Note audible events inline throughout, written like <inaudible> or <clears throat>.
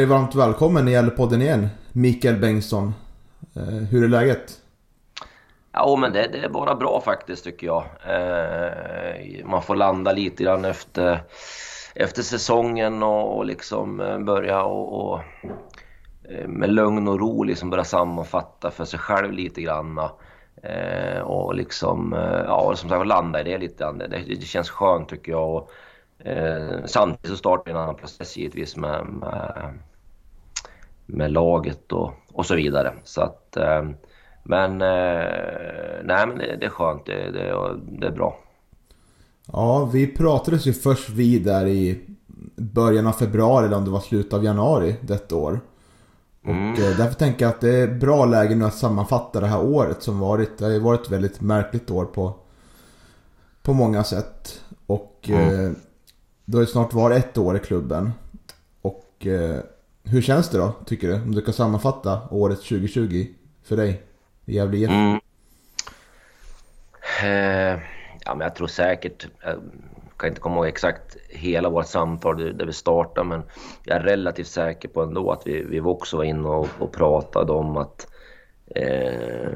Dig varmt välkommen i Gävlepodden igen. Mikael Bengtsson. Eh, hur är läget? Ja, men det, det är bara bra faktiskt tycker jag. Eh, man får landa lite grann efter, efter säsongen och, och liksom eh, börja och, och eh, med lugn och ro liksom börja sammanfatta för sig själv lite grann. Eh, och liksom, ja som sagt landa i det lite grann. Det, det känns skönt tycker jag. Och, Eh, samtidigt så startar en annan process givetvis med, med, med laget och, och så vidare. Så att, eh, men eh, nej men det, det, är skönt, det, det, det är bra. Ja, vi pratades ju först vid där i början av februari eller om det var slutet av januari detta år. Mm. Och eh, därför tänker jag att det är bra läge nu att sammanfatta det här året som varit. Det har ju varit ett väldigt märkligt år på, på många sätt. Och mm. eh, du har ju snart varit ett år i klubben. Och eh, hur känns det då, tycker du? Om du kan sammanfatta året 2020 för dig i Gävle IF? Mm. Eh, ja, men jag tror säkert, jag kan inte komma ihåg exakt hela vårt samtal där vi startade, men jag är relativt säker på ändå att vi, vi också var inne och, och pratade om att eh,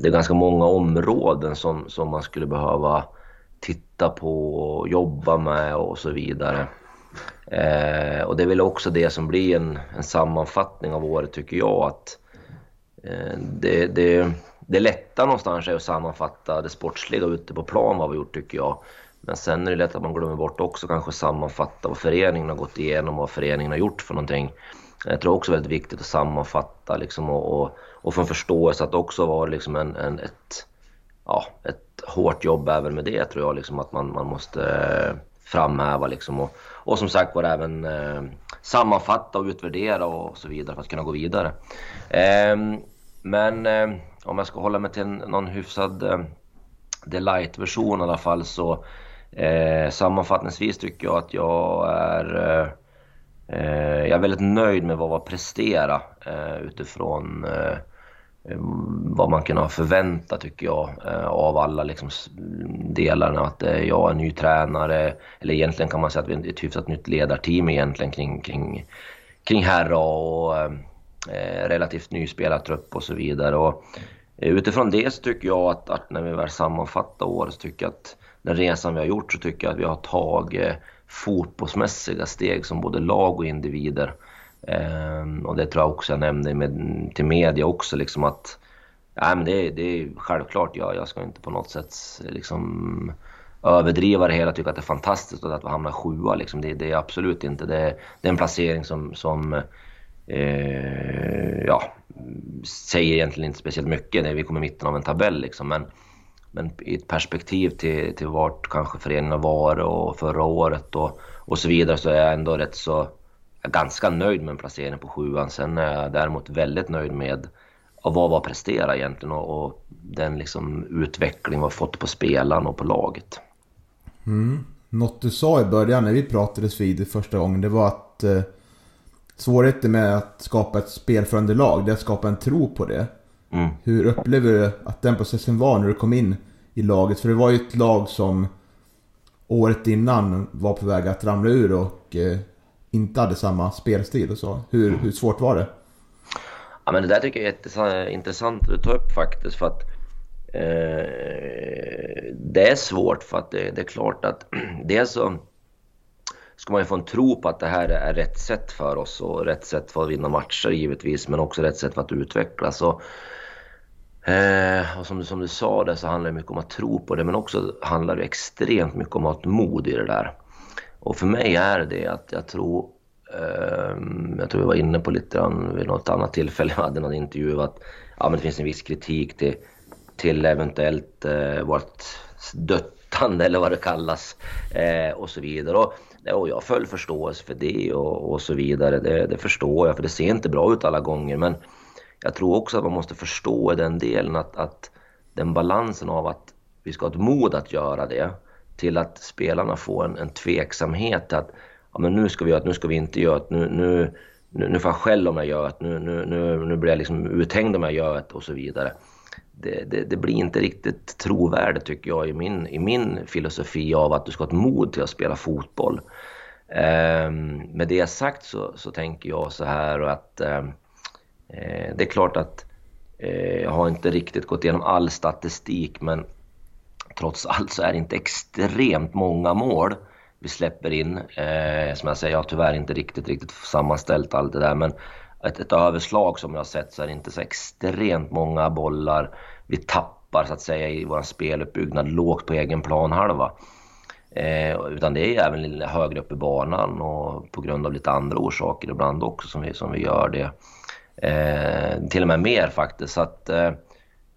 det är ganska många områden som, som man skulle behöva titta på och jobba med och så vidare. Eh, och det är väl också det som blir en, en sammanfattning av året tycker jag. att eh, det, det, det lätta någonstans är att sammanfatta det sportsliga ute på plan vad vi gjort tycker jag. Men sen är det lätt att man glömmer bort också kanske sammanfatta vad föreningen har gått igenom och vad föreningen har gjort för någonting. Jag tror också det är väldigt viktigt att sammanfatta liksom och, och, och få en förståelse att det också var liksom en, en, ett, ja, ett hårt jobb även med det tror jag liksom att man, man måste framhäva liksom och, och som sagt var även eh, sammanfatta och utvärdera och så vidare för att kunna gå vidare. Eh, men eh, om jag ska hålla mig till någon hyfsad eh, delight-version i alla fall så eh, sammanfattningsvis tycker jag att jag är eh, eh jag är väldigt nöjd med vad vi presterat eh, utifrån eh, Ehm, vad man kan ha förväntat tycker jag eh, av alla liksom delarna. Att eh, jag är ny tränare, eller egentligen kan man säga att vi är ett hyfsat nytt ledarteam egentligen kring, kring, kring herra och ehm, eh, relativt ny spelartrupp och så vidare. Och eh, utifrån det så tycker jag att, att när vi väl sammanfattar året så tycker jag att den resan vi har gjort så tycker jag att vi har tagit fotbollsmässiga steg som både lag och individer. Eh, och det tror jag också jag nämnde med, till media också liksom att nej, men det, det är självklart, jag, jag ska inte på något sätt liksom överdriva det hela, tycka att det är fantastiskt att vi hamnar sjua. Liksom. Det, det är absolut inte. Det, det är en placering som, som eh, ja, säger egentligen inte speciellt mycket när vi kommer i mitten av en tabell. Liksom. Men, men i ett perspektiv till, till vart kanske föreningen har varit och förra året och, och så vidare så är jag ändå rätt så är ganska nöjd med en placering på sjuan. Sen är jag däremot väldigt nöjd med vad vi har presterat egentligen och, och den liksom utveckling vi har fått på spelaren och på laget. Mm. Något du sa i början när vi pratades vid första gången det var att eh, svårigheten med att skapa ett spelförande lag det är att skapa en tro på det. Mm. Hur upplever du att den processen var när du kom in i laget? För det var ju ett lag som året innan var på väg att ramla ur och eh, inte hade samma spelstil och så. Hur, mm. hur svårt var det? Ja, men det där tycker jag är intressant att ta upp faktiskt. För att eh, Det är svårt för att det, det är klart att <clears throat> dels så ska man ju få en tro på att det här är rätt sätt för oss och rätt sätt för att vinna matcher givetvis men också rätt sätt för att utvecklas. Och, eh, och som, som du sa det så handlar det mycket om att tro på det men också handlar det extremt mycket om att ha ett mod i det där. Och för mig är det att jag tror ehm, jag tror vi var inne på lite grann vid något annat tillfälle, <laughs> jag hade någon intervju att ja, men det finns en viss kritik till, till eventuellt eh, vårt döttande eller vad det kallas eh, och så vidare. Och, och jag har full förståelse för det och, och så vidare. Det, det, förstår jag för det ser inte bra ut alla gånger men jag tror också att man måste förstå i den delen att, att den balansen av att vi ska ha ett mod att göra det till att spelarna får en, en tveksamhet att ja, men nu ska vi göra det, nu ska vi inte göra det, nu, nu, nu, nu får jag skäll om jag gör det, nu, nu, nu, nu blir jag liksom uthängd om jag gör det och så vidare. Det, det, det, blir inte riktigt trovärdigt tycker jag i min, i min filosofi av att du ska ha ett mod till att spela fotboll. Um, med det sagt så, så tänker jag så här att um, det är klart att eh, jag har inte riktigt gått igenom all statistik men trots allt så är det inte extremt många mål vi släpper in. Eh, som jag säger, jag har tyvärr inte riktigt, riktigt sammanställt allt det där men ett, ett överslag som jag har sett så är det inte så extremt många bollar vi tappar så att säga i vår speluppbyggnad lågt på egen planhalva. Eh, utan det är även lite högre upp i banan och på grund av lite andra orsaker ibland också som vi, som vi gör det. Eh, till och med mer faktiskt. Så att, eh,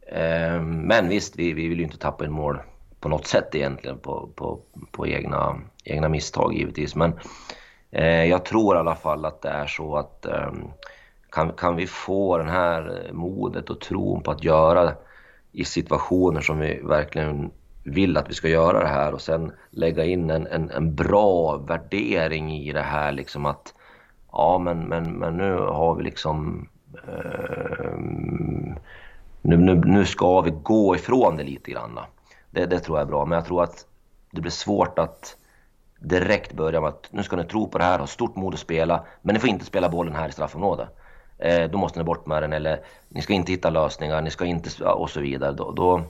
eh men visst, vi, vi vill ju inte tappa in mål på något sätt egentligen på, på, på egna, egna misstag givetvis. Men eh, jag tror i alla fall att det är så att eh, kan, kan vi få den här modet och tron på att göra i situationer som vi verkligen vill att vi ska göra det här och sen lägga in en, en, en bra värdering i det här liksom att ja men, men, men nu har vi liksom eh, nu, nu, nu ska vi gå ifrån det lite grann. Det, det tror jag är bra, men jag tror att det blir svårt att direkt börja med att nu ska ni tro på det här, ha stort mod att spela, men ni får inte spela bollen här i straffområdet. Eh, då måste ni bort med den eller ni ska inte hitta lösningar, ni ska inte och så vidare. Då, då,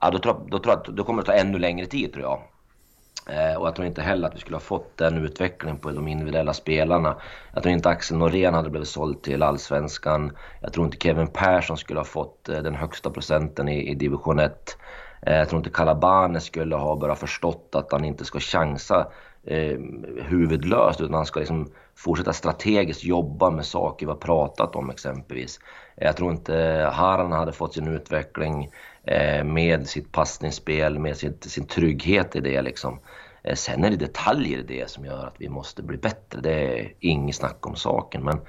ja, då, tror, då, tror jag, då kommer det ta ännu längre tid tror jag. Eh, och jag tror inte heller att vi skulle ha fått den utvecklingen på de individuella spelarna. Jag tror inte Axel Norén hade blivit såld till Allsvenskan. Jag tror inte Kevin Persson skulle ha fått eh, den högsta procenten i, i division 1. Eh, jag tror inte Calabane skulle ha bara förstått att han inte ska chansa eh, huvudlöst utan han ska liksom fortsätta strategiskt jobba med saker vi har pratat om exempelvis. Eh, jag tror inte Haran hade fått sin utveckling eh, med sitt passningsspel, med sin, sin trygghet i det liksom. Eh, sen är det detaljer i det som gör att vi måste bli bättre. Det är inget snack om saken. Men,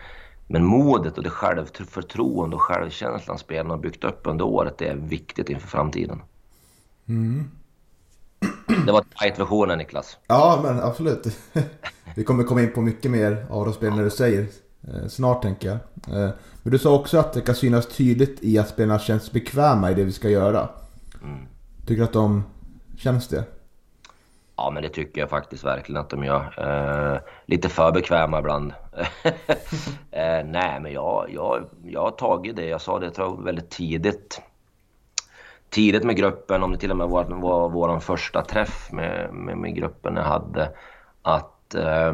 men modet och det självförtroende och självkänslan spelarna har byggt upp under året, det är viktigt inför framtiden. Mm. <clears throat> Det var tight-versionen Niklas. Ja, men absolut. <laughs> Vi kommer komma in på mycket mer av de spel när du säger eh, snart tänker jag. Eh, men du sa också att det kan synas tydligt i att spelarna känns bekväma i det vi ska göra. Mm. Tycker du att de känns det? Ja, men det tycker jag faktiskt verkligen att de gör. Eh, lite för bekväma ibland. <laughs> eh, nej, men jag, jag, jag har tagit det. Jag sa det tror jag, väldigt tidigt tidigt med gruppen, om det till och med var, var vår första träff med, med, med gruppen jag hade, att, eh,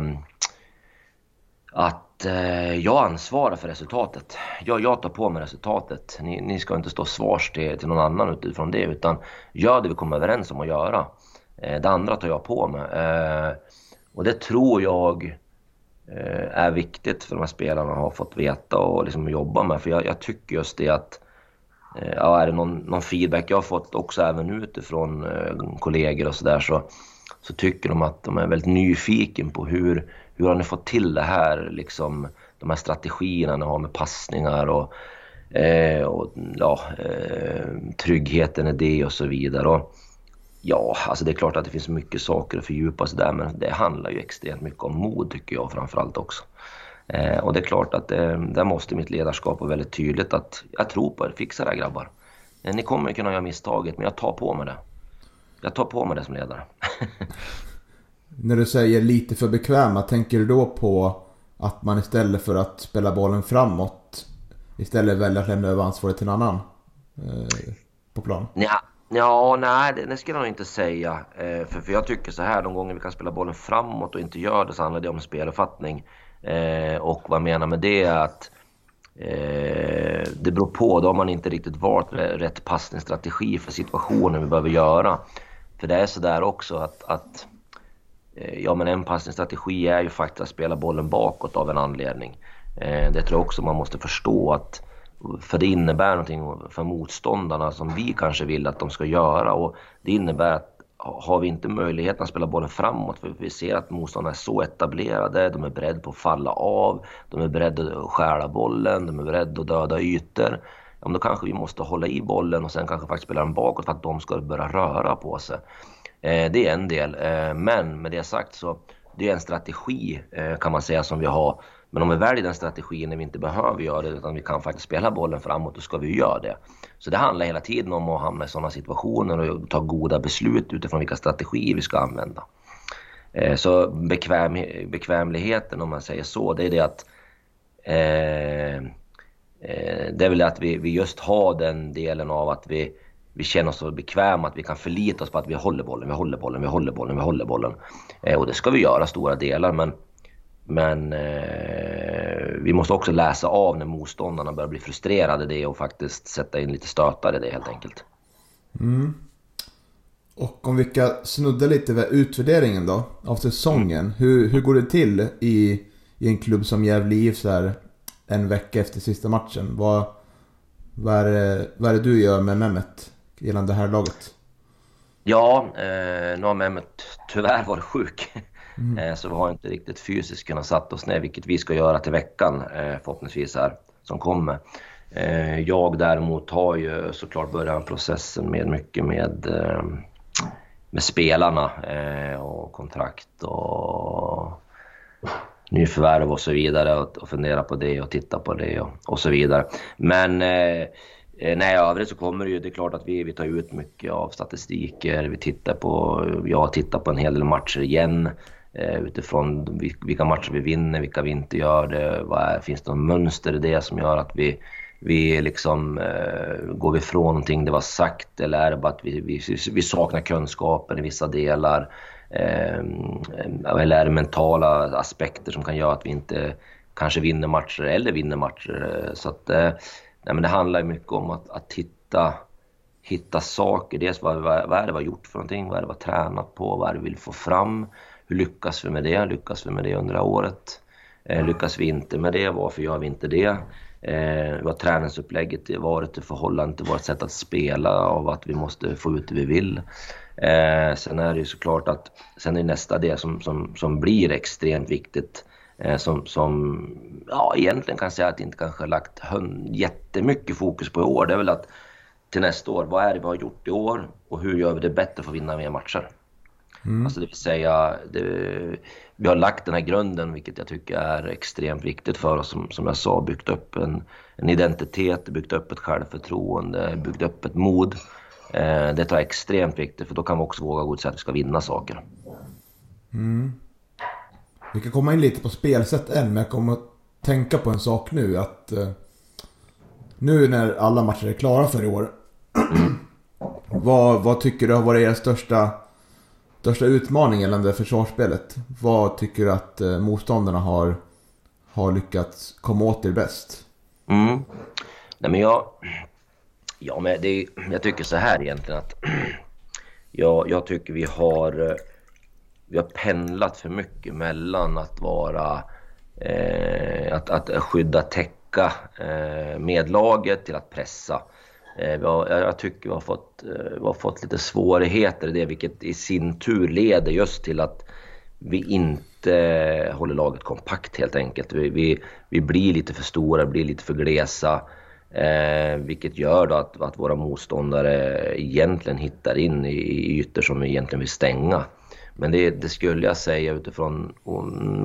att eh, jag ansvarar för resultatet. Jag, jag tar på mig resultatet. Ni, ni ska inte stå svars till, till någon annan utifrån det, utan gör det vi kommer överens om att göra. Eh, det andra tar jag på mig. Eh, och det tror jag eh, är viktigt för de här spelarna att ha fått veta och liksom jobba med. För jag, jag tycker just det att Eh, Eh, ja, är det någon, någon, feedback jag har fått också även utifrån eh, kollegor och sådär så, så tycker de att de är väldigt nyfiken på hur, hur har ni fått till det här, liksom de här strategierna ni har med passningar och, eh, och ja, eh, tryggheten i det och så vidare. Och, ja, alltså det är klart att det finns mycket saker att fördjupa sig där men det handlar ju extremt mycket om mod tycker jag framförallt också. Eh, och det är klart att eh, där måste mitt ledarskap vara väldigt tydligt att jag tror på er, fixa det här grabbar. Eh, ni kommer kunna göra misstaget men jag tar på mig det. Jag tar på mig det som ledare. <laughs> När du säger lite för bekväma, tänker du då på att man istället för att spela bollen framåt istället väljer att lämna över ansvaret till en annan eh, på plan? Ja, ja nej det, det skulle jag nog inte säga. Eh, för, för jag tycker så här, de gånger vi kan spela bollen framåt och inte gör det så handlar det om speluppfattning. Eh, och vad jag menar med det är att eh, det beror på. Då har man inte riktigt valt rätt passningsstrategi för situationen vi behöver göra. För det är så där också att, att eh, ja men en passningsstrategi är ju faktiskt att spela bollen bakåt av en anledning. Eh, det tror jag också man måste förstå att för det innebär någonting för motståndarna som vi kanske vill att de ska göra och det innebär att har vi inte möjligheten att spela bollen framåt, för vi ser att motståndarna är så etablerade, de är beredda på att falla av, de är beredda att stjäla bollen, de är beredda att döda ytor. Ja, då kanske vi måste hålla i bollen och sen kanske faktiskt spela den bakåt för att de ska börja röra på sig. Eh, det är en del, eh, men med det sagt så det är en strategi eh, kan man säga som vi har men om vi väljer den strategin när vi inte behöver göra det utan vi kan faktiskt spela bollen framåt, då ska vi göra det. Så det handlar hela tiden om att hamna i sådana situationer och ta goda beslut utifrån vilka strategier vi ska använda. Eh, så bekväm, bekvämligheten, om man säger så, det är det att eh, eh det är väl att vi, vi just har den delen av att vi, vi känner oss så bekväma att vi kan förlita oss på att vi håller bollen, vi håller bollen, vi håller bollen, vi håller bollen. Eh, och det ska vi göra stora delar men men eh, vi måste också läsa av när motståndarna börjar bli frustrerade det och faktiskt sätta in lite stötar i det helt enkelt. Mm. Och om vi ska snudda lite vid utvärderingen då av säsongen. Mm. Hur, hur går det till i, i en klubb som Gävle IF så här en vecka efter sista matchen? Vad, vad, är det, vad är det du gör med Mehmet gällande det här laget? Ja, eh, nu har Mehmet tyvärr varit sjuk. Mm. Eh, så vi har inte riktigt fysiskt kunnat satt oss ner, vilket vi ska göra till veckan eh, förhoppningsvis här som kommer. Eh, jag däremot har ju såklart börjat processen med mycket med, med spelarna och kontrakt och nyförvärv och så vidare och, fundera på det och titta på det och, och så vidare. Men nej, i övrigt så kommer det ju, det är klart att vi, vi tar ut mycket av statistiker, vi tittar på, jag tittar på en hel del matcher igen Eh, utifrån vilka matcher vi vinner, vilka vi inte gör det. Vad är, finns det något mönster i det som gör att vi, vi liksom, eh, går vi ifrån någonting det var sagt eller är det bara att vi, vi, vi saknar kunskapen i vissa delar? Eh, eller är det mentala aspekter som kan göra att vi inte kanske vinner matcher eller vinner matcher? Så att, eh, nej, men det handlar mycket om att, att hitta, hitta saker. Dels vad, vad, vad är det vi har gjort för någonting? Vad är det vi har tränat på? Vad är det vi vill få fram? Hur lyckas vi med det? Lyckas vi med det under året? Eh, lyckas vi inte med det? Varför gör vi inte det? Eh, vad träningsupplägget varit i förhållande till vårt sätt att spela av att vi måste få ut det vi vill. Eh, sen är det ju såklart att sen är nästa del som, som, som blir extremt viktigt eh, som, som ja, egentligen kan säga att det inte kanske lagt jättemycket fokus på i år. Det är väl att till nästa år, vad är det vi har gjort i år och hur gör vi det bättre för att vinna mer matcher? Mm. Alltså det vill säga, det, vi har lagt den här grunden vilket jag tycker är extremt viktigt för oss. Som, som jag sa, byggt upp en, en identitet, byggt upp ett självförtroende, byggt upp ett mod. Eh, det är extremt viktigt för då kan vi också våga gå ut och säga att vi ska vinna saker. Mm. Vi kan komma in lite på spelsätt än, men jag kommer att tänka på en sak nu. att eh, Nu när alla matcher är klara för i år. <clears throat> vad, vad tycker du har varit er största största utmaning gällande försvarsspelet? Vad tycker du att eh, motståndarna har, har lyckats komma åt er bäst? Mm. Nej men jag... Ja men det, jag tycker så här egentligen att... <clears throat> Jag, jag tycker vi har... Eh, vi har pendlat för mycket mellan att vara... Eh, att, att skydda, täcka eh, medlaget till att pressa. Eh, har, jag tycker vi har fått, eh, vi har fått lite svårigheter i det, vilket i sin tur leder just till att vi inte håller laget kompakt helt enkelt. Vi, vi, vi blir lite för stora, blir lite för glesa. Eh, vilket gör då att, att, våra motståndare egentligen hittar in i, i ytor som vi egentligen vill stänga. Men det, det skulle jag säga utifrån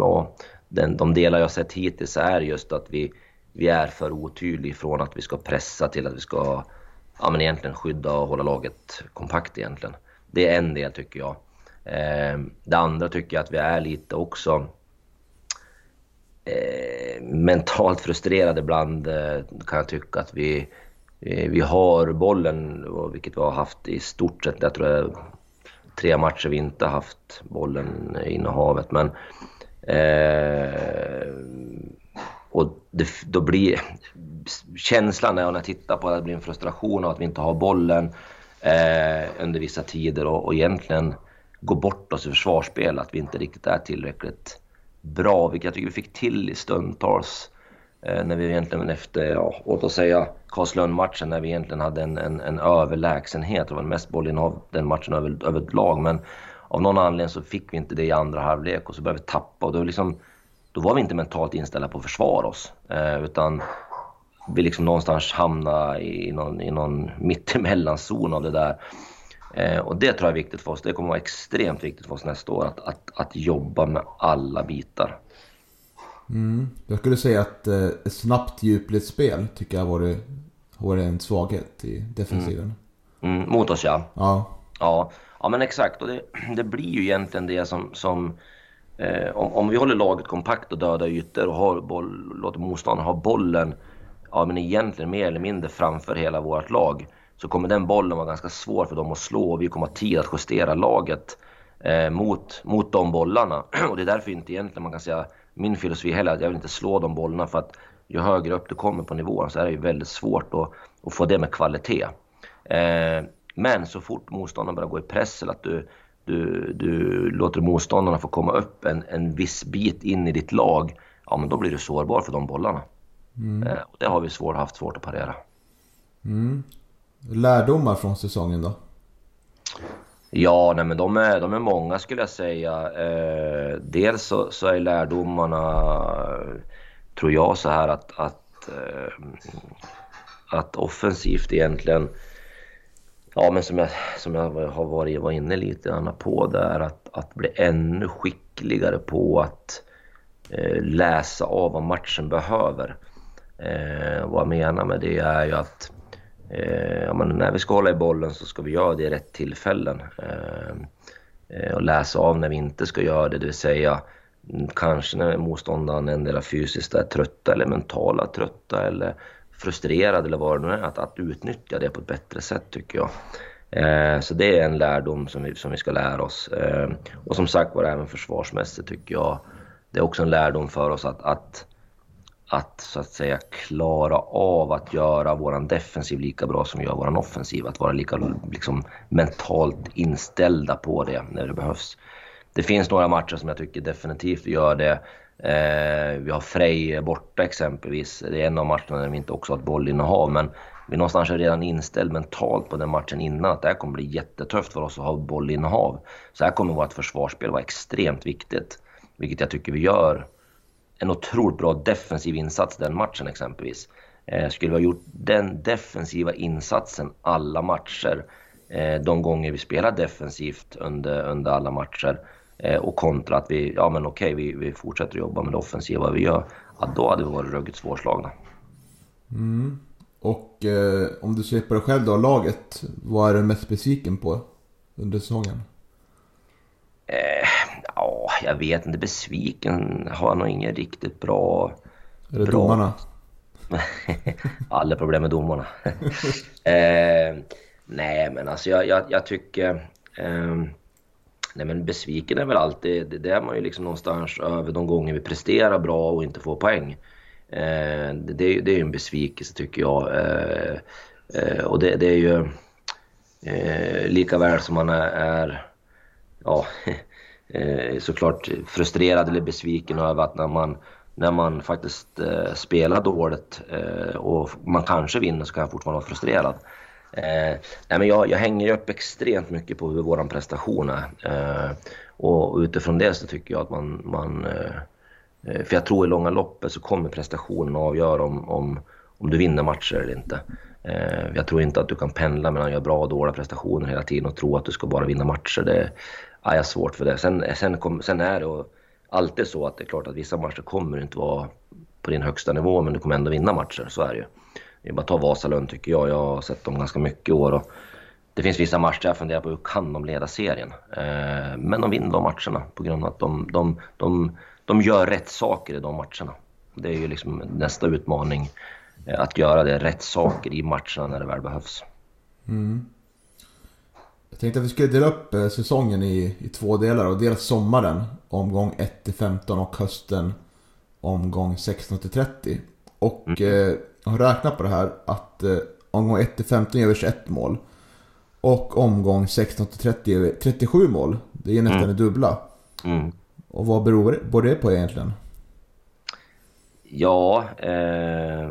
och, den, de delar jag sett hittills är just att vi, vi är för otydliga från att vi ska pressa till att vi ska ja, men egentligen skydda och hålla laget kompakt egentligen. Det är en del tycker jag. Eh, det andra tycker jag att vi är lite också eh, mentalt frustrerade ibland eh, kan jag tycka att vi, eh, vi har bollen, vilket vi har haft i stort sett, jag tror det är tre matcher vi inte haft bollen i innehavet. Men, eh, och det, då blir känslan när jag tittar på det, det blir en frustration av att vi inte har bollen eh, under vissa tider och, och egentligen gå bort oss i försvarsspel, att vi inte riktigt är tillräckligt bra, vilket jag tycker vi fick till i stundtals. Eh, när vi egentligen efter, ja, låt oss säga Karlslund-matchen, när vi egentligen hade en, en, en överlägsenhet. Det var mest bollinnehav den matchen över, över ett lag, men av någon anledning så fick vi inte det i andra halvlek och så började vi tappa. Och då, liksom, då var vi inte mentalt inställda på att försvara oss, eh, utan vi liksom någonstans hamnade i någon, i någon mittemellanzon av det där. Eh, och det tror jag är viktigt för oss. Det kommer vara extremt viktigt för oss nästa år att, att, att jobba med alla bitar. Mm. Jag skulle säga att eh, ett snabbt djupledsspel tycker jag har varit, varit en svaghet i defensiven. Mm. Mm, mot oss ja. Ja. Ja, ja men exakt. Och det, <clears throat> det blir ju egentligen det som... som eh, om, om vi håller laget kompakt och döda ytor och har boll, låter motståndaren ha bollen ja, men egentligen mer eller mindre framför hela vårt lag så kommer den bollen vara ganska svår för dem att slå och vi kommer ha tid att justera laget eh, mot, mot de bollarna. <clears throat> Och det är därför inte egentligen man kan säga min filosofi heller att jag vill inte slå de bollarna för att ju högre upp du kommer på nivån så är det ju väldigt svårt att, att få det med kvalitet. Eh, men så fort motståndaren börjar gå i press eller att du, du, du låter motståndarna få komma upp en, en viss bit in i ditt lag, ja men då blir du sårbar för de bollarna. Mm. Eh, och det har vi svår, haft svårt att parera. Mm. Lärdomar från säsongen då? Ja, nej, men de är, de är många skulle jag säga. Eh, dels så, så, är lärdomarna, tror jag, så här att, att, eh, att offensivt egentligen Ja, men som jag, som jag har varit var inne lite grann på, det är att, att bli ännu skickligare på att eh, läsa av vad matchen behöver. Eh, vad jag menar med det är ju att eh, ja, när vi ska hålla i bollen så ska vi göra det i rätt tillfällen. Eh, eh och läsa av när vi inte ska göra det, det vill säga mm, kanske när motståndaren endera fysiskt är trötta eller mentala trötta eller frustrerad eller vad det nu är, att, att utnyttja det på ett bättre sätt tycker jag. Eh, så det är en lärdom som vi, som vi ska lära oss. Eh, och som sagt var, även försvarsmässigt tycker jag det är också en lärdom för oss att, att, att så att säga klara av att göra våran defensiv lika bra som vi gör våran offensiv. Att vara lika liksom, mentalt inställda på det när det behövs. Det finns några matcher som jag tycker definitivt gör det Eh, vi har Frej borta exempelvis. Det är en av matcherna där vi inte också har ett bollinnehav. Men vi någonstans är redan inställd mentalt på den matchen innan att det här kommer bli jättetufft för oss att ha bollinnehav. Så här kommer vårt försvarsspel vara extremt viktigt. Vilket jag tycker vi gör en otroligt bra defensiv insats den matchen exempelvis. Eh, skulle vi ha gjort den defensiva insatsen alla matcher, eh, de gånger vi spelar defensivt under, under alla matcher, Eh, och kontra att vi, ja men okej, vi, vi fortsätter jobba med det offensiva vi gör. Ja, då hade vi varit ruggigt svårslagna. Mm. Och eh, om du ser på dig själv då, laget. Vad är du mest besviken på under säsongen? Eh, ja, jag vet inte. Besviken har jag nog ingen riktigt bra... Är det bra... domarna? <laughs> Alla problem med domarna. <laughs> eh, nej, men alltså jag, jag, jag tycker... Eh, Nej men besviken är väl alltid, det, det är man ju liksom någonstans över de gånger vi presterar bra och inte får poäng. Eh, det, det är ju en besvikelse tycker jag. Eh, eh, och det, det, är ju eh, lika väl som man är, är ja, <laughs> eh, såklart frustrerad eller besviken över att när man, när man faktiskt eh, spelar dåligt eh, och man kanske vinner så kan jag fortfarande vara frustrerad. Eh, nej, men jag, jag hänger upp extremt mycket på hur vår prestation är. Eh, och utifrån det så tycker jag att man... man eh, eh, för jag tror i långa loppet så kommer prestationen avgöra om, om, om du vinner matcher eller inte. Eh, jag tror inte att du kan pendla mellan att göra bra och dåliga prestationer hela tiden och tro att du ska bara vinna matcher. Det ja, jag har svårt för det. Sen, sen, kom, sen är det alltid så att det är klart att vissa matcher kommer inte vara på din högsta nivå men du kommer ändå vinna matcher. Så är det ju. Det är bara att ta Vasalund tycker jag. Jag har sett dem ganska mycket i år. Och det finns vissa matcher jag funderar på hur kan de leda serien? Eh, men de vinner de matcherna på grund av att de, de, de, de gör rätt saker i de matcherna. Det är ju liksom nästa utmaning. Eh, att göra det rätt saker i matcherna när det väl behövs. Mm. Jag tänkte att vi skulle dela upp eh, säsongen i, i två delar. Och dels sommaren, omgång 1-15 och hösten, omgång 16-30. Och mm. eh, har räknat på det här att eh, omgång 1 15 gör vi 21 mål. och omgång 16 30, 37 mål. Det är nästan Mm. det dubbla. Mm. Och vad beror det på egentligen? Ja, eh,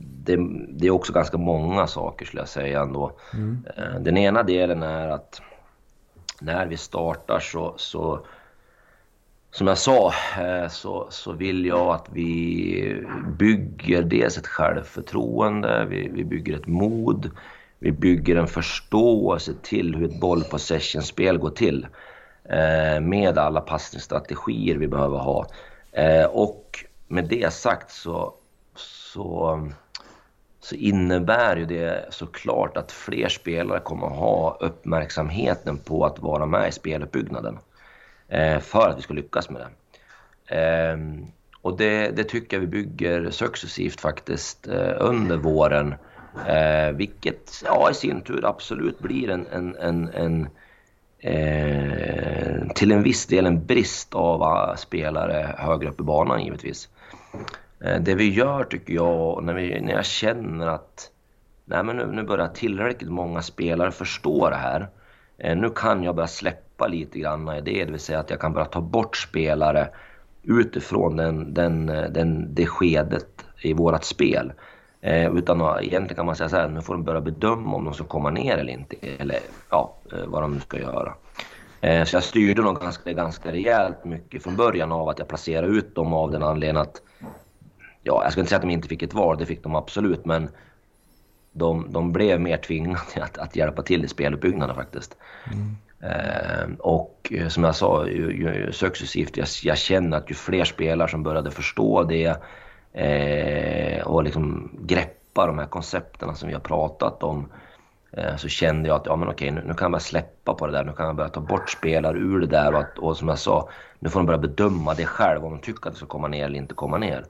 det, det är också ganska många saker skulle jag säga ändå. Eh, den ena delen är att när vi startar så, så som jag sa, eh, så, så vill jag att vi bygger dels ett självförtroende, vi, vi bygger ett mod, vi bygger en förståelse till hur ett bollpossession-spel går till. Eh, med alla passningsstrategier vi behöver ha. Eh, och med det sagt så, så, så innebär ju det såklart att fler spelare kommer att ha uppmärksamheten på att vara med i speluppbyggnaden. Eh, för att vi ska lyckas med det. Eh, och det, det tycker jag vi bygger successivt faktiskt eh, under våren. Eh, vilket ja, i sin tur absolut blir en, en, en, en eh, till en viss del en brist av ah, spelare högre upp i banan givetvis. Eh, det vi gör tycker jag, när, vi, när jag känner att nej, men nu, nu börjar tillräckligt många spelare förstå det här. Eh, nu kan jag börja släppa lite grann i det, det vill säga att jag kan börja ta bort spelare utifrån den, den, den, det skedet i vårat spel. Eh, utan att, egentligen kan man säga så här, nu får de börja bedöma om de ska komma ner eller inte. Eller ja, eh, vad de nu ska göra. Eh, så jag styrde nog ganska, ganska rejält mycket från början av att jag placerade ut dem av den anledningen att... Ja, jag ska inte säga att de inte fick ett val, det fick de absolut, men de, de blev mer tvingade att, att hjälpa till i speluppbyggnaden faktiskt. Mm. Ehm, och eh, som jag sa, ju, ju, successivt, jag, jag känner att ju fler spelare som började förstå det eh, och liksom greppa de här koncepterna som vi har pratat om eh, så kände jag att ja, men okej, nu, nu kan jag börja släppa på det där. Nu kan jag börja ta bort spelare ur det där och, att, och som jag sa, nu får de börja bedöma det själv om de tycker att det ska komma ner eller inte komma ner.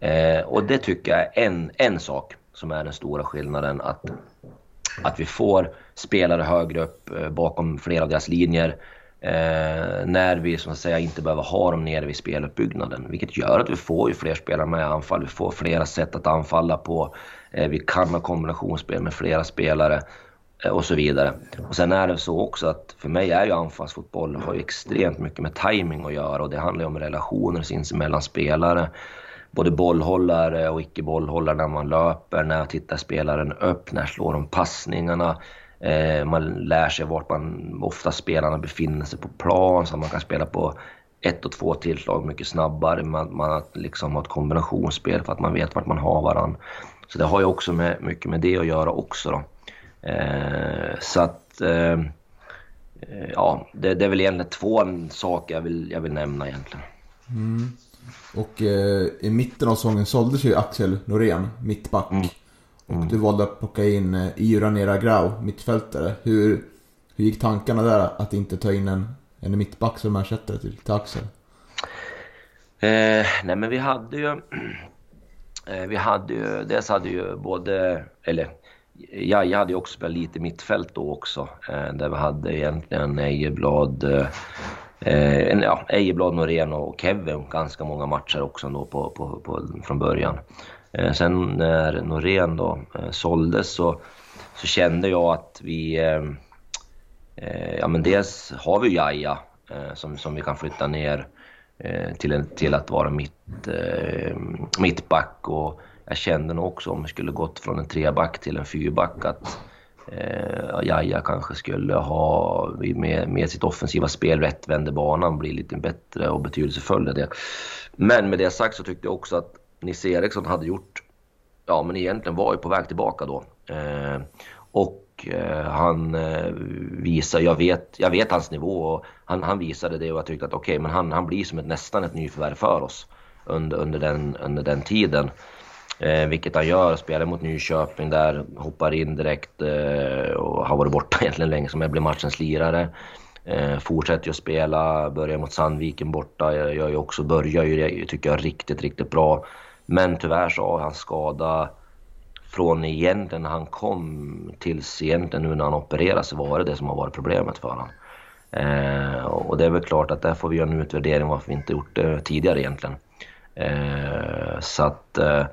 Eh, och det tycker jag är en, en sak som är den stora skillnaden. Att, att vi får spelare högre upp eh, bakom flera av deras linjer. Eh, när vi som att säga inte behöver ha dem nere vid speluppbyggnaden. Vilket gör att vi får ju fler spelare med i anfall. Vi får flera sätt att anfalla på. Eh, vi kan ha kombinationsspel med flera spelare eh, och så vidare. Och sen är det så också att för mig är ju anfallsfotboll har ju extremt mycket med timing att göra och det handlar ju om relationer sinsemellan spelare. Både bollhållare och icke bollhållare när man löper, när tittar spelaren upp, när slår de passningarna. Eh, man lär sig vart man, ofta spelarna befinner sig på plan så man kan spela på ett och två tillslag mycket snabbare. Man, man liksom har ett kombinationsspel för att man vet vart man har varandra. Så det har ju också med, mycket med det att göra också. Då. Eh, så att... Eh, ja, det, det, är väl egentligen två saker jag vill, jag vill nämna egentligen. Mm. Och eh, i mitten av säsongen såldes ju Axel Norén, mittback. Mm. Och du valde att plocka in eh, Ira Nera Grau, mittfältare. Hur, hur gick tankarna där att inte ta in en, en mittback som ersättare till, till Axel? Eh, nej men vi hade ju... <clears throat> Eh, vi hade ju... Dels hade ju både... Eller ja, jag hade ju också spelat lite mittfält då också. Eh, där vi hade egentligen Ejeblad... Eh, ja, Ejeblad, Norén och Kevin ganska många matcher också då på, på, på, från början. Eh, sen när Norén då eh, såldes så, så kände jag att vi... Eh, eh ja men dels har vi Jaja eh, som, som vi kan flytta ner eh, till, en, till att vara mitt, mittback och jag kände nog också om vi skulle gått från en treback till en fyrback att eh, Jaja kanske skulle ha med, med sitt offensiva spel rätt vände banan bli lite bättre och betydelsefull det. Men med det sagt så tyckte jag också att Nisse Eriksson hade gjort, ja men egentligen var ju på väg tillbaka då. Eh, och eh, han eh, visar, jag vet, jag vet hans nivå och han, han visade det och jag tyckte att okej, okay, men han, han blir som ett, nästan ett nyförvärv för oss under, under, den, under den tiden. Eh, vilket han gör, spelar mot Nyköping där, hoppar in direkt eh, och har varit borta <laughs> egentligen länge som jag blir matchens lirare. Eh, fortsätter ju att spela, börjar mot Sandviken borta, jag gör ju också, börjar ju tycker jag riktigt, riktigt bra. Men tyvärr så har han skada från egentligen när han kom tills egentligen nu när han opereras var det det som har varit problemet för honom. Eh, och det är väl klart att där får vi göra en utvärdering varför vi inte gjort det tidigare egentligen. Eh, så att... Eh,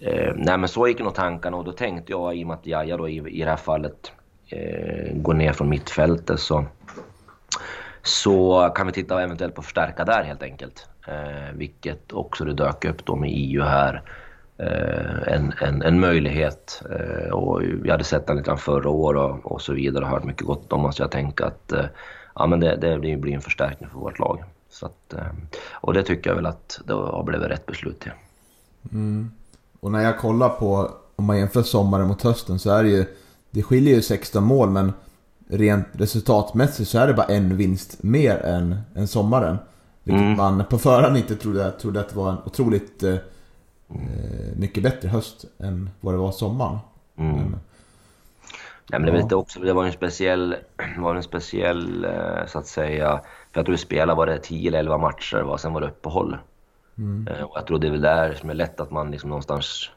eh nej men så gick nog tankarna och då tänkte jag i och med att Jaja då i, i det här fallet eh, går ner från mittfältet så, så kan vi titta eventuellt på att förstärka där helt enkelt. Eh, vilket också det dök upp då med EU här. Eh, en, en, en möjlighet. Eh, och vi hade sett den lite förra året och, och, så vidare och hört mycket gott om så jag tänkte att eh, ja, men det, det blir en förstärkning för vårt lag. Så att, eh, och det tycker jag väl att det har blivit rätt beslut till. Mm. Och när jag kollar på, om man jämför sommaren mot hösten så är det ju, det skiljer ju 16 mål men rent resultatmässigt så är det bara en vinst mer än, än sommaren. Vilket mm. man på förhand inte trodde, trodde att det var en otroligt eh, eh, mycket bättre höst än vad det var sommaren. Mm. Men, Ja, men det, ja. också, det var en speciell, <clears throat> var en speciell eh, så att säga, för jag tror vi spelade var det 10 eller 11 matcher va? sen var det uppehåll. Mm. Eh, och jag tror det är väl där som är lätt att man liksom någonstans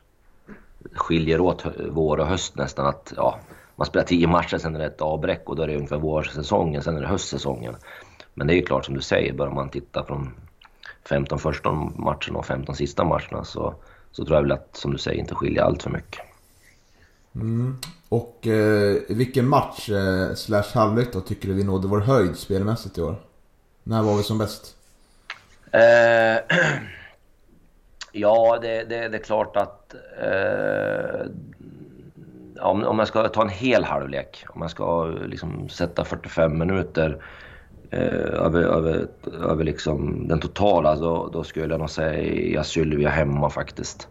skiljer åt vår och höst nästan. Att, ja, man spelar 10 matcher, sen är det ett avbräck och då är det ungefär vårsäsongen, sen är det höstsäsongen. Men det är ju klart som du säger, börjar man titta från 15 första matcherna och 15 sista matcherna så, så tror jag väl att, som du säger, inte skiljer allt för mycket. Mm. Och eh, vilken match eh, slash halvlek då tycker du vi nådde vår höjd spelmässigt i år? När var vi som bäst? Eh, <clears throat> ja, det, det, det, är klart att eh, om, om jag ska ta en hel halvlek, om jag ska liksom sätta 45 minuter eh, över, över, över liksom den totala, då, då skulle jag nog säga Sylvia hemma faktiskt.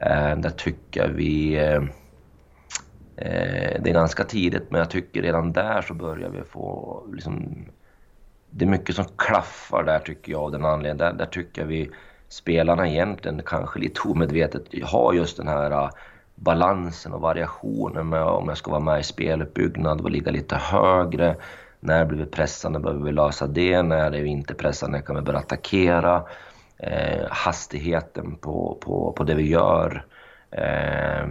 Eh, där tycker vi eh, eh, det är ganska tidigt, men jag tycker redan där så börjar vi få... Liksom, det är mycket som klaffar där tycker jag av den anledningen. Där, där tycker jag vi spelarna egentligen kanske lite omedvetet har just den här balansen och variationen med om jag ska vara med i speluppbyggnad och ligga lite högre. När blir vi pressande behöver vi lösa det, när är vi inte pressande kan vi börja attackera. Eh, hastigheten på, på, på det vi gör. Eh,